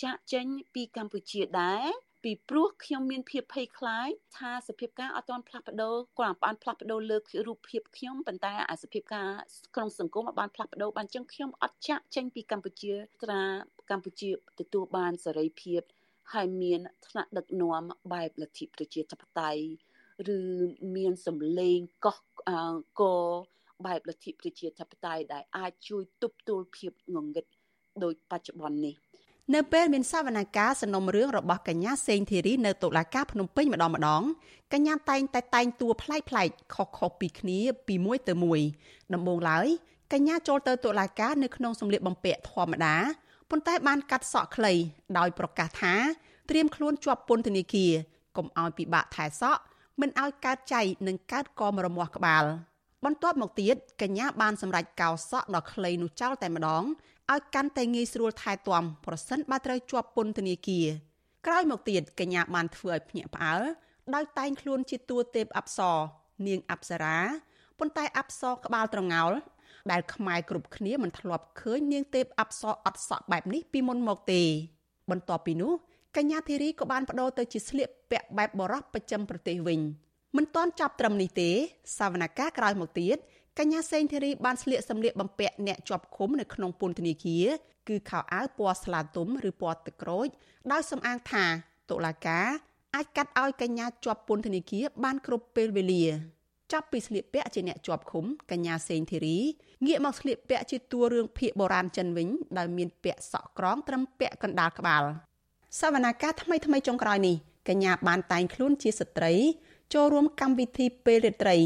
ចាក់ចេញពីកម្ពុជាដែរ ពីព្រោះខ្ញុំមានភាពភ័យខ្លាចថាសភាពការអត់ទាន់ផ្លាស់ប្ដូរគ្រាន់បានផ្លាស់ប្ដូរលើរូបភាពខ្ញុំប៉ុន្តែអាសភាពការក្នុងសង្គមបានផ្លាស់ប្ដូរបានចឹងខ្ញុំអត់ចាក់ចេញពីកម្ពុជាត្រាកម្ពុជាទទួលបានសេរីភាពហើយមានថ្នាក់ដឹកនាំបែបលទ្ធិប្រជាធិបតេយ្យឬមានសម្លេងកោះកបែបលទ្ធិប្រជាធិបតេយ្យដែលអាចជួយទប់ទល់ភាពងងឹតដោយបច្ចុប្បន្ននេះ នៅពេលមានសវនកម្មសំណុំរឿងរបស់កញ្ញាសេងធីរីនៅតុលាការភ្នំពេញម្ដងម្ដងកញ្ញាតែងតែតែងតួប្លែកប្លែកខុសៗពីគ្នាពីមួយទៅមួយដំបូងឡើយកញ្ញាចូលទៅតុលាការនៅក្នុងសម្លៀកបំពាក់ធម្មតាប៉ុន្តែបានកាត់សក់ខ្លីដោយប្រកាសថាត្រៀមខ្លួនជាប់ពន្ធនាគារកុំឲ្យពិបាកថែសក់មិនឲ្យកើតចៃនិងកើតកមរមាស់ក្បាលបន្ទាប់មកទៀតកញ្ញាបានសម្រេចកោសក់ដ៏ខ្លីនោះចោលតែម្ដង ឲ្យកាន់តែងាយស្រួលថែទាំប្រសិនបើត្រូវជាប់ពន្ធនាគារក្រោយមកទៀតកញ្ញាបានធ្វើឲ្យភ្ញាក់ផ្អើលដោយតែងខ្លួនជាតួទេពអប្សរនាងអប្សរាប៉ុន្តែអប្សរក្បាលត្រងោលដែលខ្មែរគ្រប់គ្នាមិនធ្លាប់ឃើញនាងទេពអប្សរអត់សក់បែបនេះពីមុនមកទេ បន្ទាប់ពីនោះកញ្ញាធីរីក៏បានបដូរទៅជាស្លៀកពាក់បែបបរោះប្រចាំប្រទេសវិញមិនទាន់ចាប់ត្រឹមនេះទេសវនកម្មក្រោយមកទៀត កញ្ញាសេងធីរីបានស្លៀកសម្លៀកបំពាក់អ្នកជាប់ឃុំនៅក្នុងពន្ធនាគារគឺខោអាវពណ៌ស្លាទុំឬពណ៌ទឹកក្រូចដោយសំអាងថាតុលាការអាចកាត់ឲ្យកញ្ញាជាប់ពន្ធនាគារបានគ្រប់ពេលវេលាចាប់ពីស្លៀកពាក់ជាអ្នកជាប់ឃុំកញ្ញាសេងធីរីងាកមកស្លៀកពាក់ជាតួរឿងភាគបុរាណចិនវិញដោយមានពាក់សក់ក្រងត្រឹមពាក់កណ្ដាលក្បាលសវនាការថ្មីថ្មីចុងក្រោយនេះកញ្ញាបានតែងខ្លួនជាស្ត្រីចូលរួមកម្មវិធីពេលរាត្រី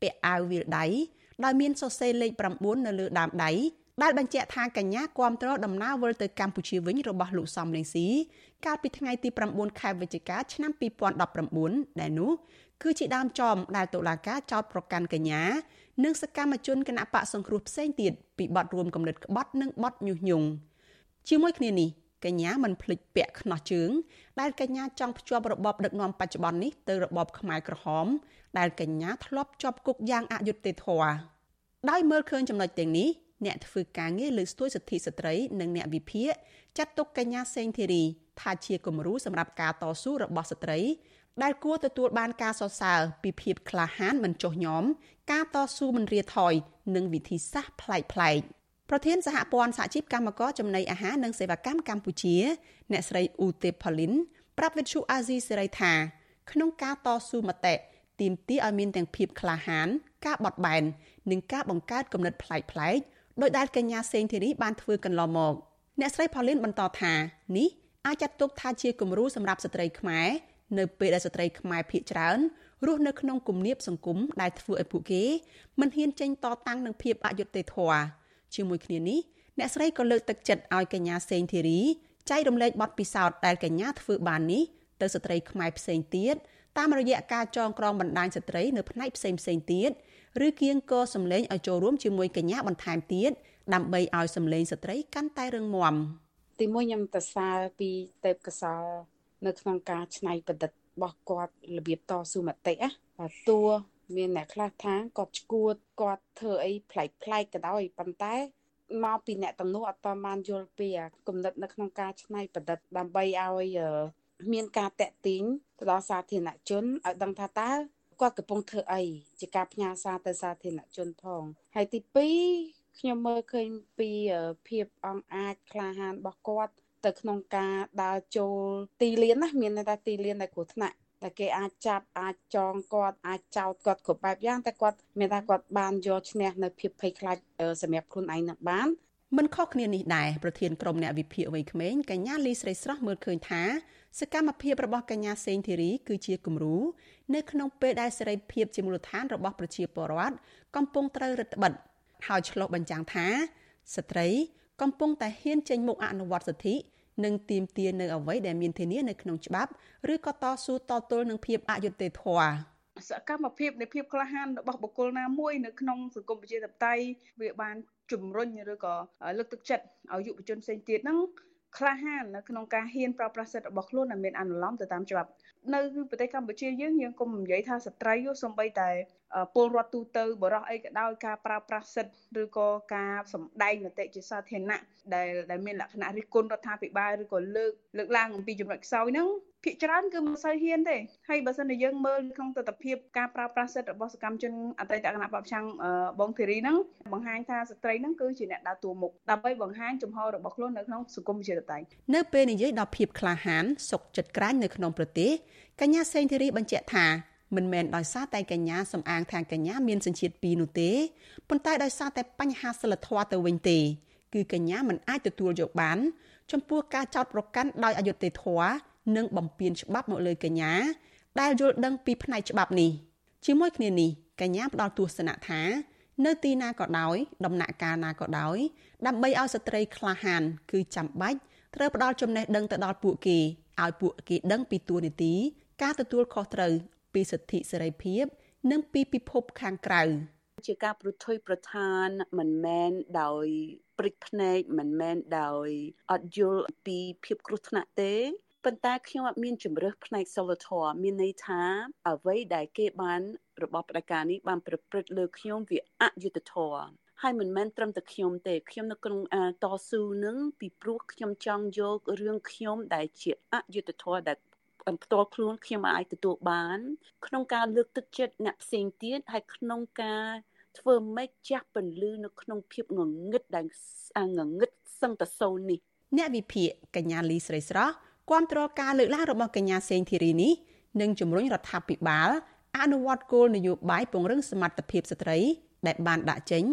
ពាក់អាវវាលដៃ ដោយមានសរសេរលេខ9នៅលើដើមដៃដែលបញ្ជាក់ថាកញ្ញាគ្រប់គ្រងដំណើរវិលទៅកម្ពុជាវិញរបស់លោកសំលេងស៊ីកាលពីថ្ងៃទី9ខែវិច្ឆិកាឆ្នាំ2019ដែលនោះគឺជាដើមចំដែលតុលាការចោទប្រកាន់កញ្ញានិងសកម្មជនគណៈបកសង្គ្រោះផ្សេងទៀតពីបទរួមគំនិតក្បត់និងបទញុះញង់ជាមួយគ្នានេះ កញ្ញាមិនភ្លេចពាក់ខ្នោះជើង ដែលកញ្ញាចង់ភ្ជាប់របបដឹកនាំបច្ចុប្បន្ននេះទៅរបបខ្មែរក្រហម ដែលកញ្ញាធ្លាប់ជាប់គុកយ៉ាងអយុត្តិធម៌ដោយមើលឃើញចំណុចទាំងនេះអ្នកធ្វើការងារលើស្ទួយសិទ្ធិស្ត្រីនិងអ្នកវិភាគចាត់ទុកកញ្ញាសេងធីរីថាជាគំរូសម្រាប់ការតស៊ូរបស់ស្ត្រី ដែលគួរទទួលបានការសរសើរពីភាពក្លាហានមិនចុះញោមការតស៊ូមិនរាថយនិងវិធីសាស្ត្រប្លែកប្លែក ប្រធានសហព័ន្ធសហជីពកម្មករចំណីអាហារនិងសេវាកម្មកម្ពុជា អ្នកស្រីអ៊ូទេផូលីនប្រាប់វិទ្យុអាស៊ីសេរីថាក្នុងការតស៊ូមតិទាមទារឲ្យមានទាំងភាពក្លាហាន ការបត់បែននិងការបង្កើតគំនិតប្លែកប្លែកដោយដែលកញ្ញាសេងធីរីបានធ្វើកន្លងមកអ្នកស្រីផូលីនបន្តថានេះអាចចាត់ទុកថាជាគំរូសម្រាប់ស្ត្រីខ្មែរនៅពេលដែលស្ត្រីខ្មែរភាគច្រើនរស់នៅក្នុងគំនាបសង្គមដែលធ្វើឲ្យពួកគេមិនហ៊ានចេញតតាំងនឹងភាពអយុត្តិធម៌ ជាមួយគ្នានេះអ្នកស្រីក៏លើកទឹកចិត្តឲ្យកញ្ញាសេងធីរីចែករំលែកបទពិសោធន៍ដែលកញ្ញាធ្វើបាននេះទៅស្ត្រីខ្មែរផ្សេងទៀតតាមរយៈការចងក្រងបណ្ដាញស្ត្រីនៅផ្នែកផ្សេងផ្សេងទៀតឬគៀងកសម្លេងឲ្យចូលរួមជាមួយកញ្ញាបន្ថែមទៀតដើម្បីឲ្យសម្លេងស្ត្រីកាន់តែរឹងមាំទីមួយខ្ញុំសរសើរពីទេពកសល នៅក្នុងការច្នៃប្រឌិតរបស់គាត់របៀបតស៊ូមតិណាបាទតួ មានអ្នកខ្លះថាគាត់ឈួតគាត់ធ្វើអីប្លែកប្លែកក៏ដោយប៉ុន្តែមកពីអ្នកទាំងនោះអត់តបានយល់ពីគំនិតនៅក្នុងការច្នៃប្រឌិតដើម្បីឲ្យមានការតាក់ទាញទៅដល់សាធារណជនឲ្យដឹងថាតើគាត់កំពុងធ្វើអីជាការផ្ញើសារទៅសាធារណជនផងហើយទី2ខ្ញុំមើលឃើញពីភាពអង់អាចក្លាហានរបស់គាត់ទៅក្នុងការដើរចូលទីលានណាមានន័យថាទីលានដែលគ្រោះថ្នាក់ តែគេអាចចាប់អាចចងគាត់អាចចោទគាត់គ្រប់បែបយ៉ាងតែគាត់មានថាគាត់បានយកឈ្នះនៅភាពភ័យខ្លាចសម្រាប់ខ្លួនឯងនឹងបានមិនខុសគ្នានេះដែរប្រធានក្រុមអ្នកវិភាគវ័យក្មេងកញ្ញាលីស្រីស្រស់មើលឃើញថាសកម្មភាពរបស់កញ្ញាសេងធីរីគឺជាគំរូនៅក្នុងពេលដែលសេរីភាពជាមូលដ្ឋានរបស់ប្រជាពលរដ្ឋកំពុងត្រូវរឹតបន្តឹងហើយឆ្លុះបញ្ចាំងថាស្ត្រីកំពុងតែហ៊ានចេញមុខអនុវត្តសិទ្ធិ និងទាមទារនៅអ្វីដែលមានធានានៅក្នុងច្បាប់ឬក៏តស៊ូតទល់នឹងភាពអយុត្តិធម៌សកម្មភាពនៃភាពក្លាហានរបស់បុគ្គលណាមួយនៅក្នុងសង្គមប្រជាធិបតេយ្យវាបានជំរុញឬក៏លើកទឹកចិត្តឲ្យយុវជនផ្សេងទៀតហ្នឹង ក្លាហាននៅក្នុងការហ៊ានប្រើប្រាស់សិទ្ធិរបស់ខ្លួនដែលមានអនុលោមទៅតាមច្បាប់នៅប្រទេសកម្ពុជាយើងយើងកុំនិយាយថាស្ត្រីសំបីតែពលរដ្ឋទូទៅបរោះអីក៏ដោយការប្រើប្រាស់សិទ្ធិឬក៏ការសម្ដែងមតិជាសាធារណៈដែលដែលមានលក្ខណៈរិះគន់រដ្ឋាភិបាលឬក៏លើកលើកឡើងអំពីចំណុចខ្សោយហ្នឹង ភាគច្រើនគឺមិនសូវហ៊ានទេហើយបើសិនជាយើងមើលក្នុងទស្សនវិជ្ជាការប្រើប្រាស់សិទ្ធិរបស់សកម្មជនអតីតគណៈបព្វឆាំងបងធីរីហ្នឹងបង្ហាញថាស្ត្រីហ្នឹងគឺជាអ្នកដើរតួមុខដើម្បីបង្ហាញចំហរបស់ខ្លួននៅក្នុងសង្គមវិជាតៃនៅពេលនិយាយដល់ភាពក្លាហានសុកចិត្តក្រាញនៅក្នុងប្រទេសកញ្ញាសេងធីរីបញ្ជាក់ថាមិនមែនដោយសារតែកញ្ញាសំអាងថាកញ្ញាមានសញ្ជាតិពីរនោះទេប៉ុន្តែដោយសារតែបញ្ហាសិលធម៌ទៅវិញទេ គឺកញ្ញាមិនអាចទទួលយកបាន ចំពោះការចោទប្រកាន់ដោយអយុត្តិធម៌ និងបំពានច្បាប់មកលើកញ្ញាដែលយល់ដឹងពីផ្នែកច្បាប់នេះជាមួយគ្នានេះកញ្ញាផ្ដល់ទស្សនៈថានៅទីណាក៏ដោយដំណាក់កាលណាក៏ដោយដើម្បីឲ្យស្ត្រីក្លាហាន គឺចាំបាច់ត្រូវផ្ដល់ចំណេះដឹងទៅដល់ពួកគេឲ្យពួកគេដឹងពីទួលនីតិការទទួលខុសត្រូវពីសិទ្ធិសេរីភាព និងពីពិភពខាងក្រៅជាការប្រថុយប្រឋានមិនមែនដោយព្រិចភ្នែកមិនមែនដោយអត់យល់ពីភាពគ្រោះថ្នាក់ទេ ប៉ុន្តែខ្ញុំអត់មានជំរើសផ្នែកសិលធម៌មានន័យថា អ្វីដែលគេបានរបស់ផ្ដាច់ការនេះបានប្រព្រឹត្តលើខ្ញុំវាអយុត្តិធម៌ហើយមិនមែនត្រឹមតែខ្ញុំទេខ្ញុំនៅក្នុងតស៊ូនឹងពីព្រោះខ្ញុំចង់យករឿងខ្ញុំដែលជាអយុត្តិធម៌ដែលផ្ទាល់ខ្លួនខ្ញុំអាចទទួលបាន ក្នុងការលើកទឹកចិត្តអ្នកផ្សេងទៀតហើយក្នុងការធ្វើម៉េចចាស់ពន្លឺនៅក្នុងភាពងងឹតដែលងងឹតសឹងតសូននេះអ្នកវិភាគកញ្ញាលីស្រីស្រស់ គាំទ្រការលើកឡើងរបស់កញ្ញាសេងធីរីនេះនិងជំរុញរដ្ឋាភិបាលអនុវត្តគោលនយោបាយពង្រឹងសមត្ថភាពស្ត្រីដែលបានដាក់ចេញ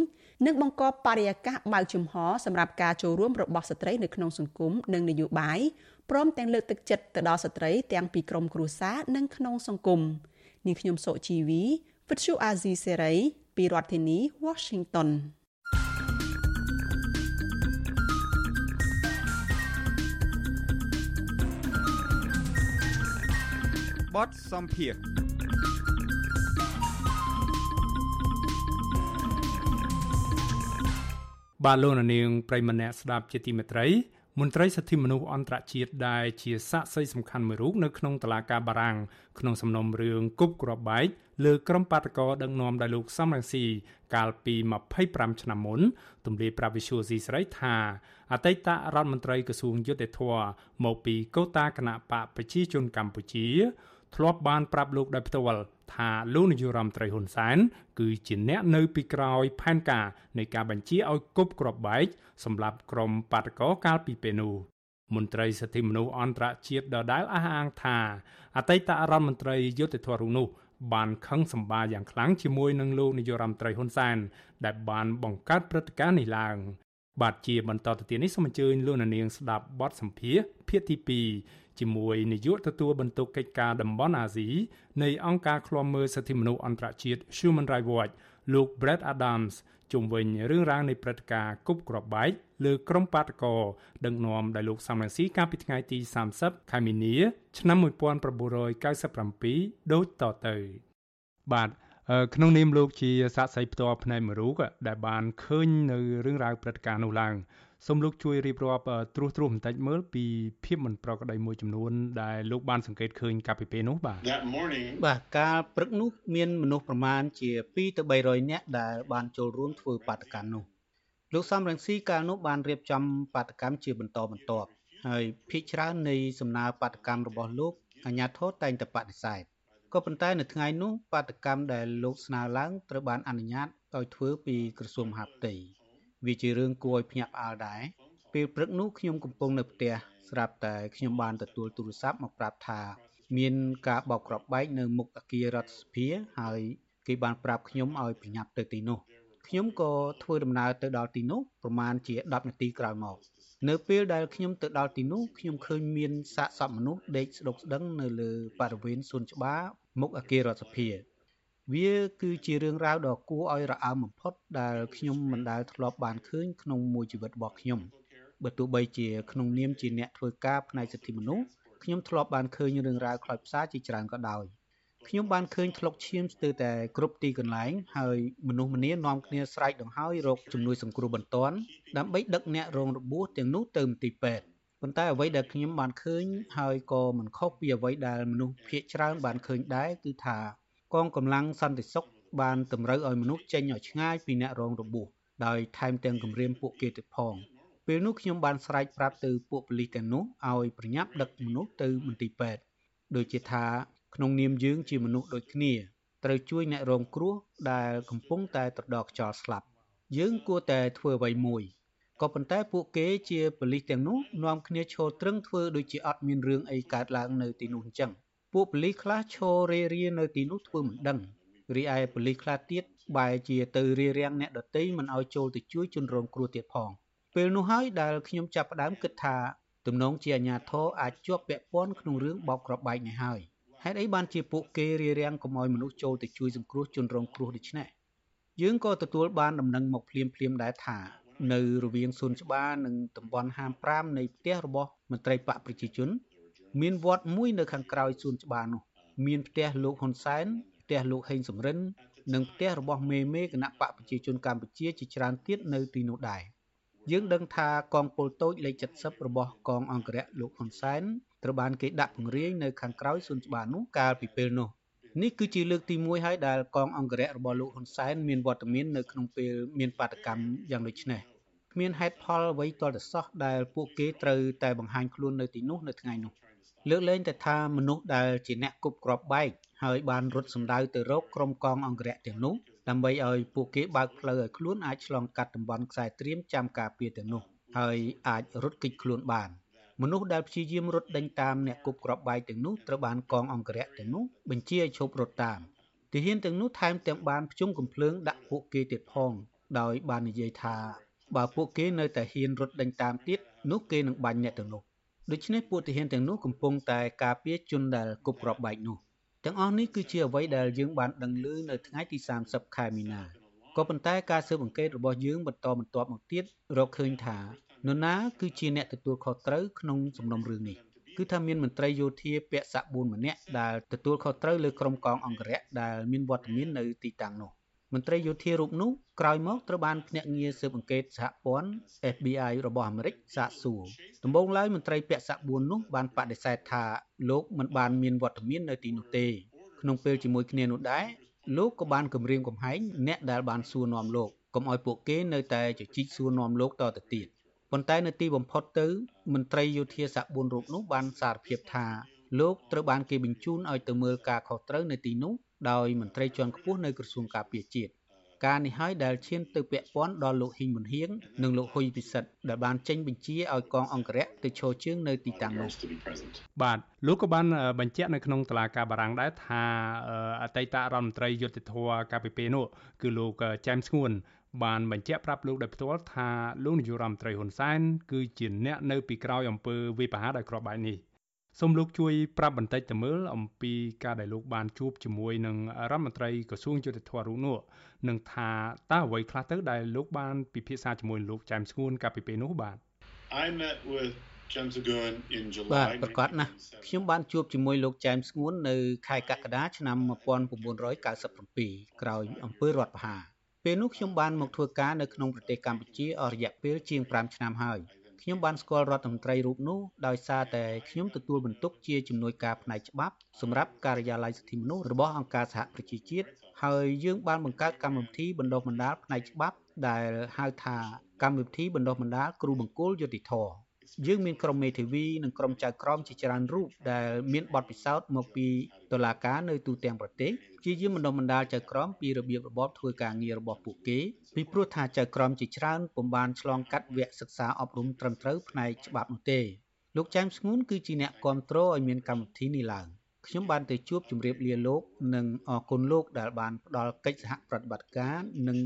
និងបង្កបរិយាកាសបើកចំហសម្រាប់ការចូលរួមរបស់ស្ត្រីនៅក្នុងសង្គមនិងនយោបាយព្រមទាំងលើកទឹកចិត្តទៅដល់ស្ត្រីទាំងពីក្រមគ្រួសារនិងក្នុងសង្គមនាងខ្ញុំសុជីវីវិទ្យុអាស៊ីសេរីពីរដ្ឋធានី Washington បទសំភារបាទលោកនាងប្រិមម្នាក់ស្ដាប់ជាទីមេត្រីមន្ត្រីសិទ្ធិមនុស្សអន្តរជាតិដែលជាសាក្សីសំខាន់មួយរូបនៅក្នុងតុលាការបារាំងក្នុងសំណុំរឿងគប់គ្រាប់បែកលើក្រុមបាតកោដឹកនាំដោយលោកសំរងស៊ីកាលពី25ឆ្នាំមុនទម្លាយប្រាវិសុយស៊ីស្រីថាអតីតរដ្ឋមន្ត្រីក្រសួងយុទ្ធភ័ពមកពីកូតាគណៈបកប្រជាជនកម្ពុជា ធ្លាប់បានប្រាប់លោកដោយផ្ទាល់ថាលោកនាយរដ្ឋមន្ត្រីហ៊ុនសែនគឺជាអ្នកនៅពីក្រោយផែនការនៃការបញ្ជាឲ្យគប់គ្រាប់បែកសម្រាប់ក្រុមបាតកោកាលពីពេលនោះមន្ត្រីសិទ្ធិមនុស្សអន្តរជាតិដដែលអះអាងថាអតីតរដ្ឋមន្ត្រីយុទ្ធភ័ពនោះបានខឹងសម្បាយ៉ាងខ្លាំងជាមួយនឹងលោកនាយរដ្ឋមន្ត្រីហ៊ុនសែនដែលបានបង្កើតព្រឹត្តិការណ៍នេះឡើង បាទជាបន្តទៅទៀតនេះសូមអញ្ជើញលោកនាងស្ដាប់បទសម្ភាសភាគទី2ជាមួយនាយកទទួលបន្ទុកកិច្ចការតំបន់អាស៊ីនៃអង្គការឃ្លាំមើលសិទ្ធិមនុស្សអន្តរជាតិ Human Rights Watch លោក Brett Adams ជុំវិញរឿងរ៉ាវនៃព្រឹត្តិការណ៍គប់គ្រាប់បែកលើក្រុមបាតកោដឹកនាំដោយលោកសំរងស៊ីកាលពីថ្ងៃទី30ខែមីនា ឆ្នាំ1997ដូចតទៅ បាទ ក្នុងនាមលោកជាសាក្សីផ្ទាល់ផ្នែកមរូកដែលបានឃើញនៅរឿងរ៉ាវព្រឹត្តិការណ៍នោះឡើងសូមលោកជួយរៀបរាប់ត្រួសត្រាសបន្តិចមើលពីភាពមិនប្រក្រតីមួយចំនួនដែលលោកបានសង្កេតឃើញកាលពីពេលនោះបាទបាទកាលព្រឹកនោះមានមនុស្សប្រមាណជា2ទៅ300នាក់ដែលបានចូលរួមធ្វើបាតកម្មនោះលោកសំរងស៊ីកាលនោះបានរៀបចំបាតកម្មជាបន្តបន្ទាប់ហើយភាគច្រើននៃសំណើបាតកម្មរបស់លោកអាញាធរតែងតែបដិសេធ ក៏ប៉ុន្តែនៅថ្ងៃនោះបាតកម្មដែលលោកស្នើឡើងត្រូវបានអនុញ្ញាតឲ្យធ្វើពីក្រសួងមហាផ្ទៃវាជារឿងគួរឲ្យភ្ញាក់ផ្អើលដែរពេលព្រឹកនោះខ្ញុំកំពុងនៅផ្ទះស្រាប់តែខ្ញុំបានទទួលទូរស័ព្ទមកប្រាប់ថា មានការបោកគ្រាប់បែកនៅមុខអគាររដ្ឋសភាហើយគេបានប្រាប់ខ្ញុំឲ្យប្រញាប់ទៅទីនោះខ្ញុំក៏ធ្វើដំណើរទៅដល់ទីនោះប្រមាណជា10នាទីក្រោយមក នៅពេលដែលខ្ញុំទៅដល់ទីនោះខ្ញុំឃើញមានសាកសពមនុស្សដេកស្ដុកស្ដឹងនៅលើបរិវេណសួនច្បារមុខអគាររដ្ឋសភា វាគឺជារឿងរ៉ាវដ៏គួរឲ្យរអើមបំផុតដែលខ្ញុំមិនដែលធ្លាប់បានឃើញក្នុងមួយជីវិតរបស់ខ្ញុំបើទោះបីជាក្នុងនាមជាអ្នកធ្វើការផ្នែកសិទ្ធិមនុស្សខ្ញុំធ្លាប់បានឃើញរឿងរ៉ាវខ្លោចផ្សាជាច្រើនក៏ដោយ ខ្ញុំបានឃើញធ្លុកឈាមស្ទើរតែគ្រប់ទីកន្លែងហើយមនុស្សម្នានាំគ្នាស្រែកដង្ហើយរកជំនួយសង្គ្រោះបន្ទាន់ដើម្បីដឹកអ្នករងរបួសទាំងនោះទៅមន្ទីរពេទ្យប៉ុន្តែអ្វីដែលខ្ញុំបានឃើញហើយក៏មិនខុសពីអ្វីដែលមនុស្សភាគច្រើនបានឃើញដែរគឺថាកងកម្លាំងសន្តិសុខបានតម្រូវឲ្យមនុស្សចេញឲ្យឆ្ងាយពីអ្នករងរបួសដោយថែមទាំងគំរាមពួកគេទៀតផងពេលនោះខ្ញុំបានស្រែកប្រាប់ទៅពួកប៉ូលីសទាំងនោះឲ្យប្រញាប់ដឹកមនុស្សទៅមន្ទីរពេទ្យដូចជាថា ក្នុងនាមយើងជាមនុស្សដូចគ្នាត្រូវជួយអ្នករងគ្រោះដែលកំពុងតែត្រដរខ្យល់ស្លាប់ យើងគួរតែធ្វើអ្វីមួយក៏ប៉ុន្តែពួកគេជាប៉ូលីសទាំងនោះនាំគ្នាឈរត្រឹងធ្វើដូចជាអត់មានរឿងអីកើតឡើងនៅទីនោះអញ្ចឹងពួកប៉ូលីសខ្លះឈររេរានៅទីនោះធ្វើមិនដឹងរីឯប៉ូលីសខ្លះទៀតបែរជាទៅរារាំងអ្នកដទៃមិនឲ្យចូលទៅជួយជនរងគ្រោះទៀតផងពេលនោះហើយដែលខ្ញុំចាប់ផ្ដើមគិតថាទំនងជាអាញាធរអាចជាប់ពាក់ព័ន្ធក្នុងរឿងបោកក្របបែកនេះហើយ ហេតុអីបានជាពួកគេរារាំងកុំឲ្យមនុស្សចូលទៅជួយសង្គ្រោះជនរងគ្រោះដូច្នេះយើងក៏ទទួលបានដំណឹងមកភ្លាមភ្លាមដែរថា នៅរវាងសួនច្បារនិងតំបន់55នៃផ្ទះរបស់មន្ត្រីបកប្រជាជន មានវត្តមួយនៅខាងក្រោយសួនច្បារនោះ មានផ្ទះលោកហ៊ុនសែនផ្ទះលោកហេងសំរិន និងផ្ទះរបស់មេមេគណៈបកប្រជាជនកម្ពុជាជាច្រើនទៀតនៅទីនោះដែរយើងដឹងថាកងពលតូចលេខ70របស់កងអង្គរៈលោកហ៊ុនសែន ត្រូវបានគេដាក់ពង្រាយនៅខាងក្រោយសួនច្បារនោះកាលពីពេលនោះនេះគឺជាលើកទី1ហើយដែលកងអង្គរៈរបស់លោកហ៊ុនសែនមានវត្តមាននៅក្នុងពេលមានបាតកម្មយ៉ាងដូចនេះគ្មានហេតុផលអ្វីទាល់តែសោះដែលពួកគេត្រូវតែបង្ហាញខ្លួននៅទីនោះនៅថ្ងៃនោះលើកលែងតែថាមនុស្សដែលជាអ្នកគប់គ្រាប់បែកហើយបានរត់សម្ដៅទៅរកក្រុមកងអង្គរៈទាំងនោះដើម្បីឲ្យពួកគេបើកផ្លូវឲ្យខ្លួនអាចឆ្លងកាត់តំបន់ខ្សែត្រៀមចាំការពារទាំងនោះហើយអាចរត់គេចខ្លួនបាន មនុស្សដែលព្យាយាមរត់ដេញតាមអ្នកគប់គ្រាប់បែកទាំងនោះត្រូវបានកងអង្គរៈទាំងនោះបញ្ជាឲ្យឈប់រត់តាមទាហានទាំងនោះថែមទាំងបានភ្ជុំកំភ្លើងដាក់ពួកគេទៀតផងដោយបាននិយាយថាបើពួកគេនៅតែហ៊ានរត់ដេញតាមទៀតនោះគេនឹងបាញ់អ្នកទាំងនោះដូច្នេះពួកទាហានទាំងនោះកំពុងតែការពារជនដែលគប់គ្រាប់បែកនោះទាំងអស់នេះគឺជាអ្វីដែលយើងបានដឹងឮនៅថ្ងៃទី30ខែមីនាក៏ប៉ុន្តែការស៊ើបអង្កេតរបស់យើងបន្តបន្ទាប់មកទៀតរកឃើញថា នរណាគឺជាអ្នកទទួលខុសត្រូវក្នុងសំណុំរឿងនេះគឺថាមានមន្ត្រីយោធាពាក់សាក់4ម្នាក់ដែលទទួលខុសត្រូវលើក្រុមកងអង្គរៈដែលមានវត្តមាននៅទីតាំងនោះមន្ត្រីយោធារូបនោះក្រោយមកត្រូវបានភ្នាក់ងារស៊ើបអង្កេតសហព័ន្ធ FBI របស់អាមេរិកសាកសួរដំបូងឡើយមន្ត្រីពាក់សាក់4នោះបានបដិសេធថាលោកមិនបានមានវត្តមាននៅទីនោះទេក្នុងពេលជាមួយគ្នានោះដែរលោកក៏បានគម្រាមកំហែងអ្នកដែលបានសួរនាំលោកកុំឲ្យពួកគេនៅតែជជែកសួរនាំលោកតទៅទៀត ប៉ុន្តែនៅទីបំផុតទៅ មន្ត្រីយោធាសាក់4រូបនោះបានសារភាពថាលោកត្រូវបានគេបញ្ជូនឲ្យទៅមើលការខុសត្រូវនៅទីនោះដោយមន្ត្រីជាន់ខ្ពស់នៅក្រសួងការពារជាតិការនេះហើយដែលឈានទៅពាក់ព័ន្ធដល់លោកហ៊ីងមុនហៀងនិងលោកហ៊ុយពិសិដ្ឋដែលបានចេញបញ្ជាឲ្យកងអង្គរៈទៅឈរជើងនៅទីតាំងនោះបាទលោកក៏បានបញ្ជាក់នៅក្នុងតឡាការបារាំងដែរថាអតីតរដ្ឋមន្ត្រីយុទ្ធភ័ពកាលពីពេលនោះគឺលោកចែមស្ងួន បានបញ្ជាក់ប្រាប់លោកដោយផ្ទាល់ថាលោកនាយករដ្ឋមន្ត្រីហ៊ុនសែនគឺជាអ្នកនៅពីក្រោយអំពើវិបហាដោយក្របបែកនេះសូមលោកជួយប្រាប់បន្តិចទៅមើលអំពីការដែលលោកបានជួបជាមួយនឹងរដ្ឋមន្ត្រីក្រសួងយុទ្ធភ័ពរូបនោះនឹងថាតើអ្វីខ្លះទៅដែលលោកបានពិភាក្សាជាមួយលោកចែមស្ងួនកាលពីពេលនោះបាទ I met with បាទប្រកាសណាស់ខ្ញុំបានជួបជាមួយលោកចែមស្ងួននៅខែកក្កដាឆ្នាំ1997ក្រោយអំពើរដ្ឋប្រហារ ពេលនោះខ្ញុំបានមកធ្វើការនៅក្នុងប្រទេសកម្ពុជាអស់រយៈពេលជាង5ឆ្នាំហើយខ្ញុំបានស្គាល់រដ្ឋមន្ត្រីរូបនោះដោយសារតែខ្ញុំទទួលបន្ទុកជាជំនួយការផ្នែកច្បាប់សម្រាប់ការិយាល័យសិទ្ធិមនុស្សរបស់អង្គការសហប្រជាជាតិហើយយើងបានបង្កើតកម្មវិធីបណ្ដុះបណ្ដាលផ្នែកច្បាប់ដែលហៅថាកម្មវិធីបណ្ដុះបណ្ដាលគ្រូបង្គោលយុតិធធ យើងមានក្រុមមេធាវីនិងក្រុមចៅក្រមជាច្រើនរូបដែលមានបទពិសោធន៍មកពីតុលាការនៅទូទាំងប្រទេសជាយាមបណ្ដុះបណ្ដាលចៅក្រមពីរបៀបរបបធ្វើការងាររបស់ពួកគេពីព្រោះថាចៅក្រមជាច្រើនពុំបានឆ្លងកាត់វគ្គសិក្សាអប់រំត្រឹមត្រូវផ្នែកច្បាប់នោះទេលោកចែមស្ងួនគឺជាអ្នកគ្រប់គ្រងឲ្យមានកម្មវិធីនេះឡើងខ្ញុំបានទៅជួបជម្រាបលាលោកនិងអរគុណលោកដែលបានផ្ដល់កិច្ចសហប្រតិបត្តិការនិង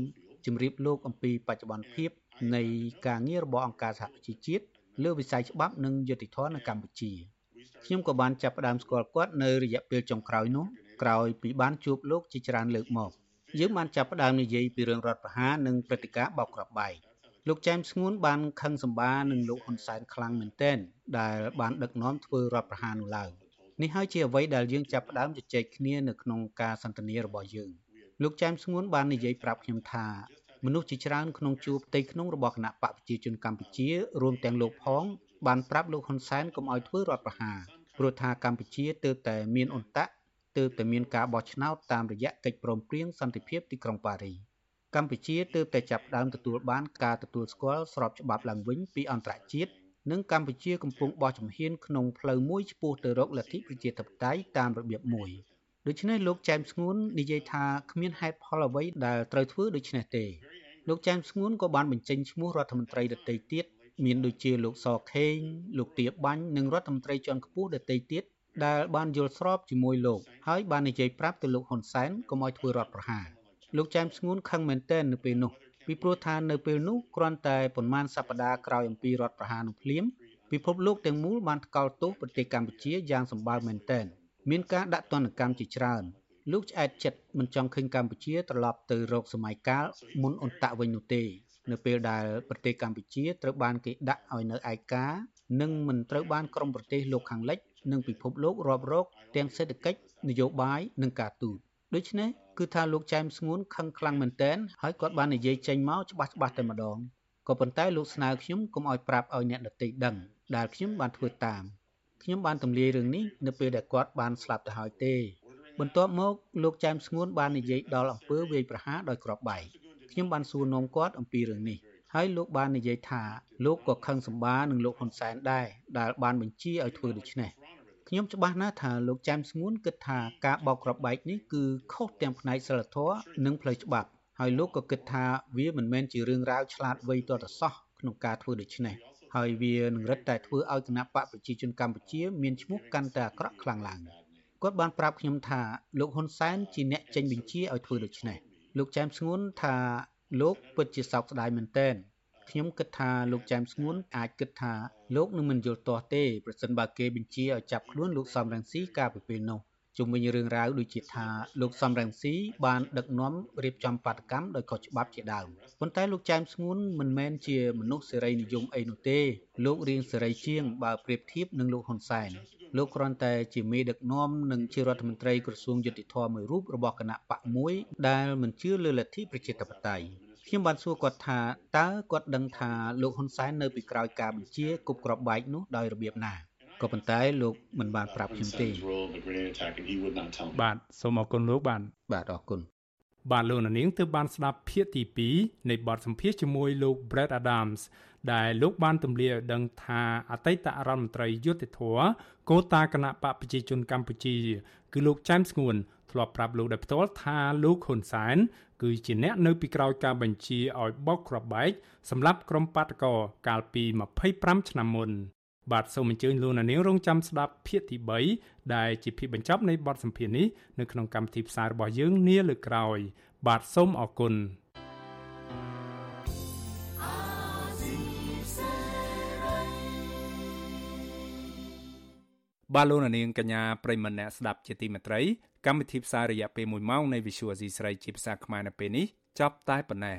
ជម្រាបលោកអំពីបច្ចុប្បន្នភាពនៃការងាររបស់អង្គការសហប្រជាជាតិ លើវិស័យច្បាប់និងយុតិធម៌នៅកម្ពុជាខ្ញុំក៏បានចាប់ផ្ដើមស្គាល់គាត់នៅរយៈពេលចុងក្រោយនោះក្រោយពីបានជួបលោកជាច្រើនលើកមកយើងបានចាប់ផ្ដើមនិយាយពីរឿងរដ្ឋប្រហារនិងព្រឹត្តិការណ៍បោកគ្រាប់បែកលោកចែមស្ងួនបានខឹងសម្បានឹងលោកហ៊ុនសែនខ្លាំងមែនទែនដែលបានដឹកនាំធ្វើរដ្ឋប្រហារនោះឡើងនេះហើយជាអ្វីដែលយើងចាប់ផ្ដើមជជែកគ្នានៅក្នុងការសន្ទនារបស់យើងលោកចែមស្ងួនបាននិយាយប្រាប់ខ្ញុំថា មនុស្សជាច្រើនក្នុងជួរផ្ទៃក្នុងរបស់គណៈបកប្រជាជនកម្ពុជារួមទាំងលោកផង បានប្រាប់លោកហ៊ុនសែនកុំឲ្យធ្វើរដ្ឋប្រហារព្រោះថាកម្ពុជាទើបតែមានអន្តៈទើបតែមានការបោះឆ្នោតតាមរយៈកិច្ចព្រមព្រៀងសន្តិភាពទីក្រុងប៉ារីកម្ពុជាទើបតែចាប់ផ្ដើមទទួលបានការទទួលស្គាល់ស្របច្បាប់ឡើងវិញពីអន្តរជាតិនិងកម្ពុជាកំពុងបោះជំហានក្នុងផ្លូវមួយឆ្ពោះទៅរកលទ្ធិប្រជាធិបតេយ្យតាមរបៀបមួយដូច្នេះលោកចែមស្ងួននិយាយថាគ្មានហេតុផលអ្វីដែលត្រូវធ្វើដូច្នេះទេ លោកចែមស្ងួនក៏បានបញ្ចេញឈ្មោះរដ្ឋមន្ត្រីដទៃទៀតមានដូចជាលោកសខេងលោកទាបាញ់និងរដ្ឋមន្ត្រីជាន់ខ្ពស់ដទៃទៀតដែលបានយល់ស្របជាមួយលោកហើយបាននិយាយប្រាប់ទៅលោកហ៊ុនសែនកុំឲ្យធ្វើរដ្ឋប្រហារលោកចែមស្ងួនខឹងមែនទែននៅពេលនោះពីព្រោះថានៅពេលនោះគ្រាន់តែប៉ុន្មានសប្តាហ៍ក្រោយអំពីរដ្ឋប្រហារនោះភ្លាមពិភពលោកទាំងមូលបានថ្កោលទោសប្រទេសកម្ពុជាយ៉ាងសម្បើមមែនទែនមានការដាក់ទណ្ឌកម្មជាច្រើន លោកឆ្អែតចិត្តមិនចង់ឃើញកម្ពុជាត្រឡប់ទៅរកសម័យកាលមុនអន្តៈវិញនោះទេ នៅពេលដែលប្រទេសកម្ពុជាត្រូវបានគេដាក់ឲ្យនៅឯកានិងមិនត្រូវបានក្រុមប្រទេសលោកខាងលិចនិងពិភពលោករាប់រកទាំងសេដ្ឋកិច្ចនយោបាយនិងការទូតដូច្នេះគឺថាលោកចែមស្ងួនខឹងខ្លាំងមែនទែនហើយគាត់បាននិយាយចេញមកច្បាស់ច្បាស់តែម្ដងក៏ប៉ុន្តែលោកស្នើខ្ញុំកុំឲ្យប្រាប់ឲ្យអ្នកដទៃដឹងដែលខ្ញុំបានធ្វើតាមខ្ញុំបានទម្លាយរឿងនេះនៅពេលដែលគាត់បានស្លាប់ទៅហើយទេ បន្ទាប់មកលោកចែមស្ងួនបាននិយាយដល់អំពើវាយប្រហារដោយគ្រាប់បែកខ្ញុំបានសួរនាំគាត់អំពីរឿងនេះហើយលោកបាននិយាយថាលោកក៏ខឹងសម្បានឹងលោកហ៊ុនសែនដែរដែលបានបញ្ជាឲ្យធ្វើដូច្នេះខ្ញុំច្បាស់ណាស់ថាលោកចែមស្ងួនគិតថាការបោកគ្រាប់បែកនេះគឺខុសទាំងផ្នែកសិលធម៌និងផ្លូវច្បាប់ហើយលោកក៏គិតថាវាមិនមែនជារឿងរ៉ាវឆ្លាតវៃទាល់តែសោះក្នុងការធ្វើដូច្នេះហើយវានឹងរឹតតែធ្វើឲ្យគណៈបកប្រជាជនកម្ពុជាមានឈ្មោះកាន់តែអាក្រក់ខ្លាំងឡើង គាត់បានប្រាប់ខ្ញុំថាលោកហ៊ុនសែនជាអ្នកចេញបញ្ជាឲ្យធ្វើដូច្នេះលោកចែមស្ងួនថាលោកពិតជាសោកស្ដាយមែនទែនខ្ញុំគិតថាលោកចែមស្ងួនអាចគិតថាលោកនឹងមិនយល់ទាស់ទេប្រសិនបើគេបញ្ជាឲ្យចាប់ខ្លួនលោកសំរងស៊ីកាលពីពេលនោះជុំវិញរឿងរ៉ាវដូចជាថាលោកសំរងស៊ីបានដឹកនាំរៀបចំបាតកម្មដោយខុសច្បាប់ជាដើមប៉ុន្តែលោកចែមស្ងួនមិនមែនជាមនុស្សសេរីនិយមអីនោះទេលោករៀងសេរីជាងបើប្រៀបធៀបនឹងលោកហ៊ុនសែន លោកគ្រាន់តែជាមេដឹកនាំនិងជារដ្ឋមន្ត្រីក្រសួងយុតិធម៌មួយរូបរបស់គណៈបកមួយដែលមិនជឿលើលទ្ធិប្រជាធិបតេយ្យខ្ញុំបានសួរគាត់ថាតើគាត់ដឹងថាលោកហ៊ុនសែននៅពីក្រោយការបញ្ជាគប់ក្របបែកនោះដោយរបៀបណាក៏ប៉ុន្តែលោកមិនបានប្រាប់ខ្ញុំទេបាទសូមអរគុណលោកបាទបាទអរគុណ បាទលោកនាងទើបបានស្ដាប់ភាគទី2នៃបទសម្ភាសជាមួយលោក Brett Adams ដែលលោកបានទម្លាយឲ្យដឹងថាអតីតរដ្ឋមន្ត្រីយុតិធធកោតាគណៈបកប្រជាជនកម្ពុជា គឺលោកចែមស្ងួនធ្លាប់ប្រាប់លោកដោយផ្ទាល់ថាលោកហ៊ុនសែនគឺជាអ្នកនៅពីក្រោយការបញ្ជាឲ្យបោកគ្រាប់បែកសម្រាប់ក្រុមបាតកោកាលពី25ឆ្នាំមុន បាទសូមអញ្ជើញលោកនាងរងចាំស្ដាប់ភាគទី3ដែលជាភាគបញ្ចប់នៃបទសម្ភាសន៍នេះនៅក្នុងកម្មវិធីផ្សាយរបស់យើងនាលើកក្រោយ បាទសូមអរគុណបាទលោកនាងកញ្ញាប្រិមម្នាក់ស្ដាប់ជាទីមេត្រីកម្មវិធីផ្សាយរយៈពេល1ម៉ោងនៃ Visual Asia ស្រីជាភាសាខ្មែរនៅពេលនេះចប់តែប៉ុណ្ណេះ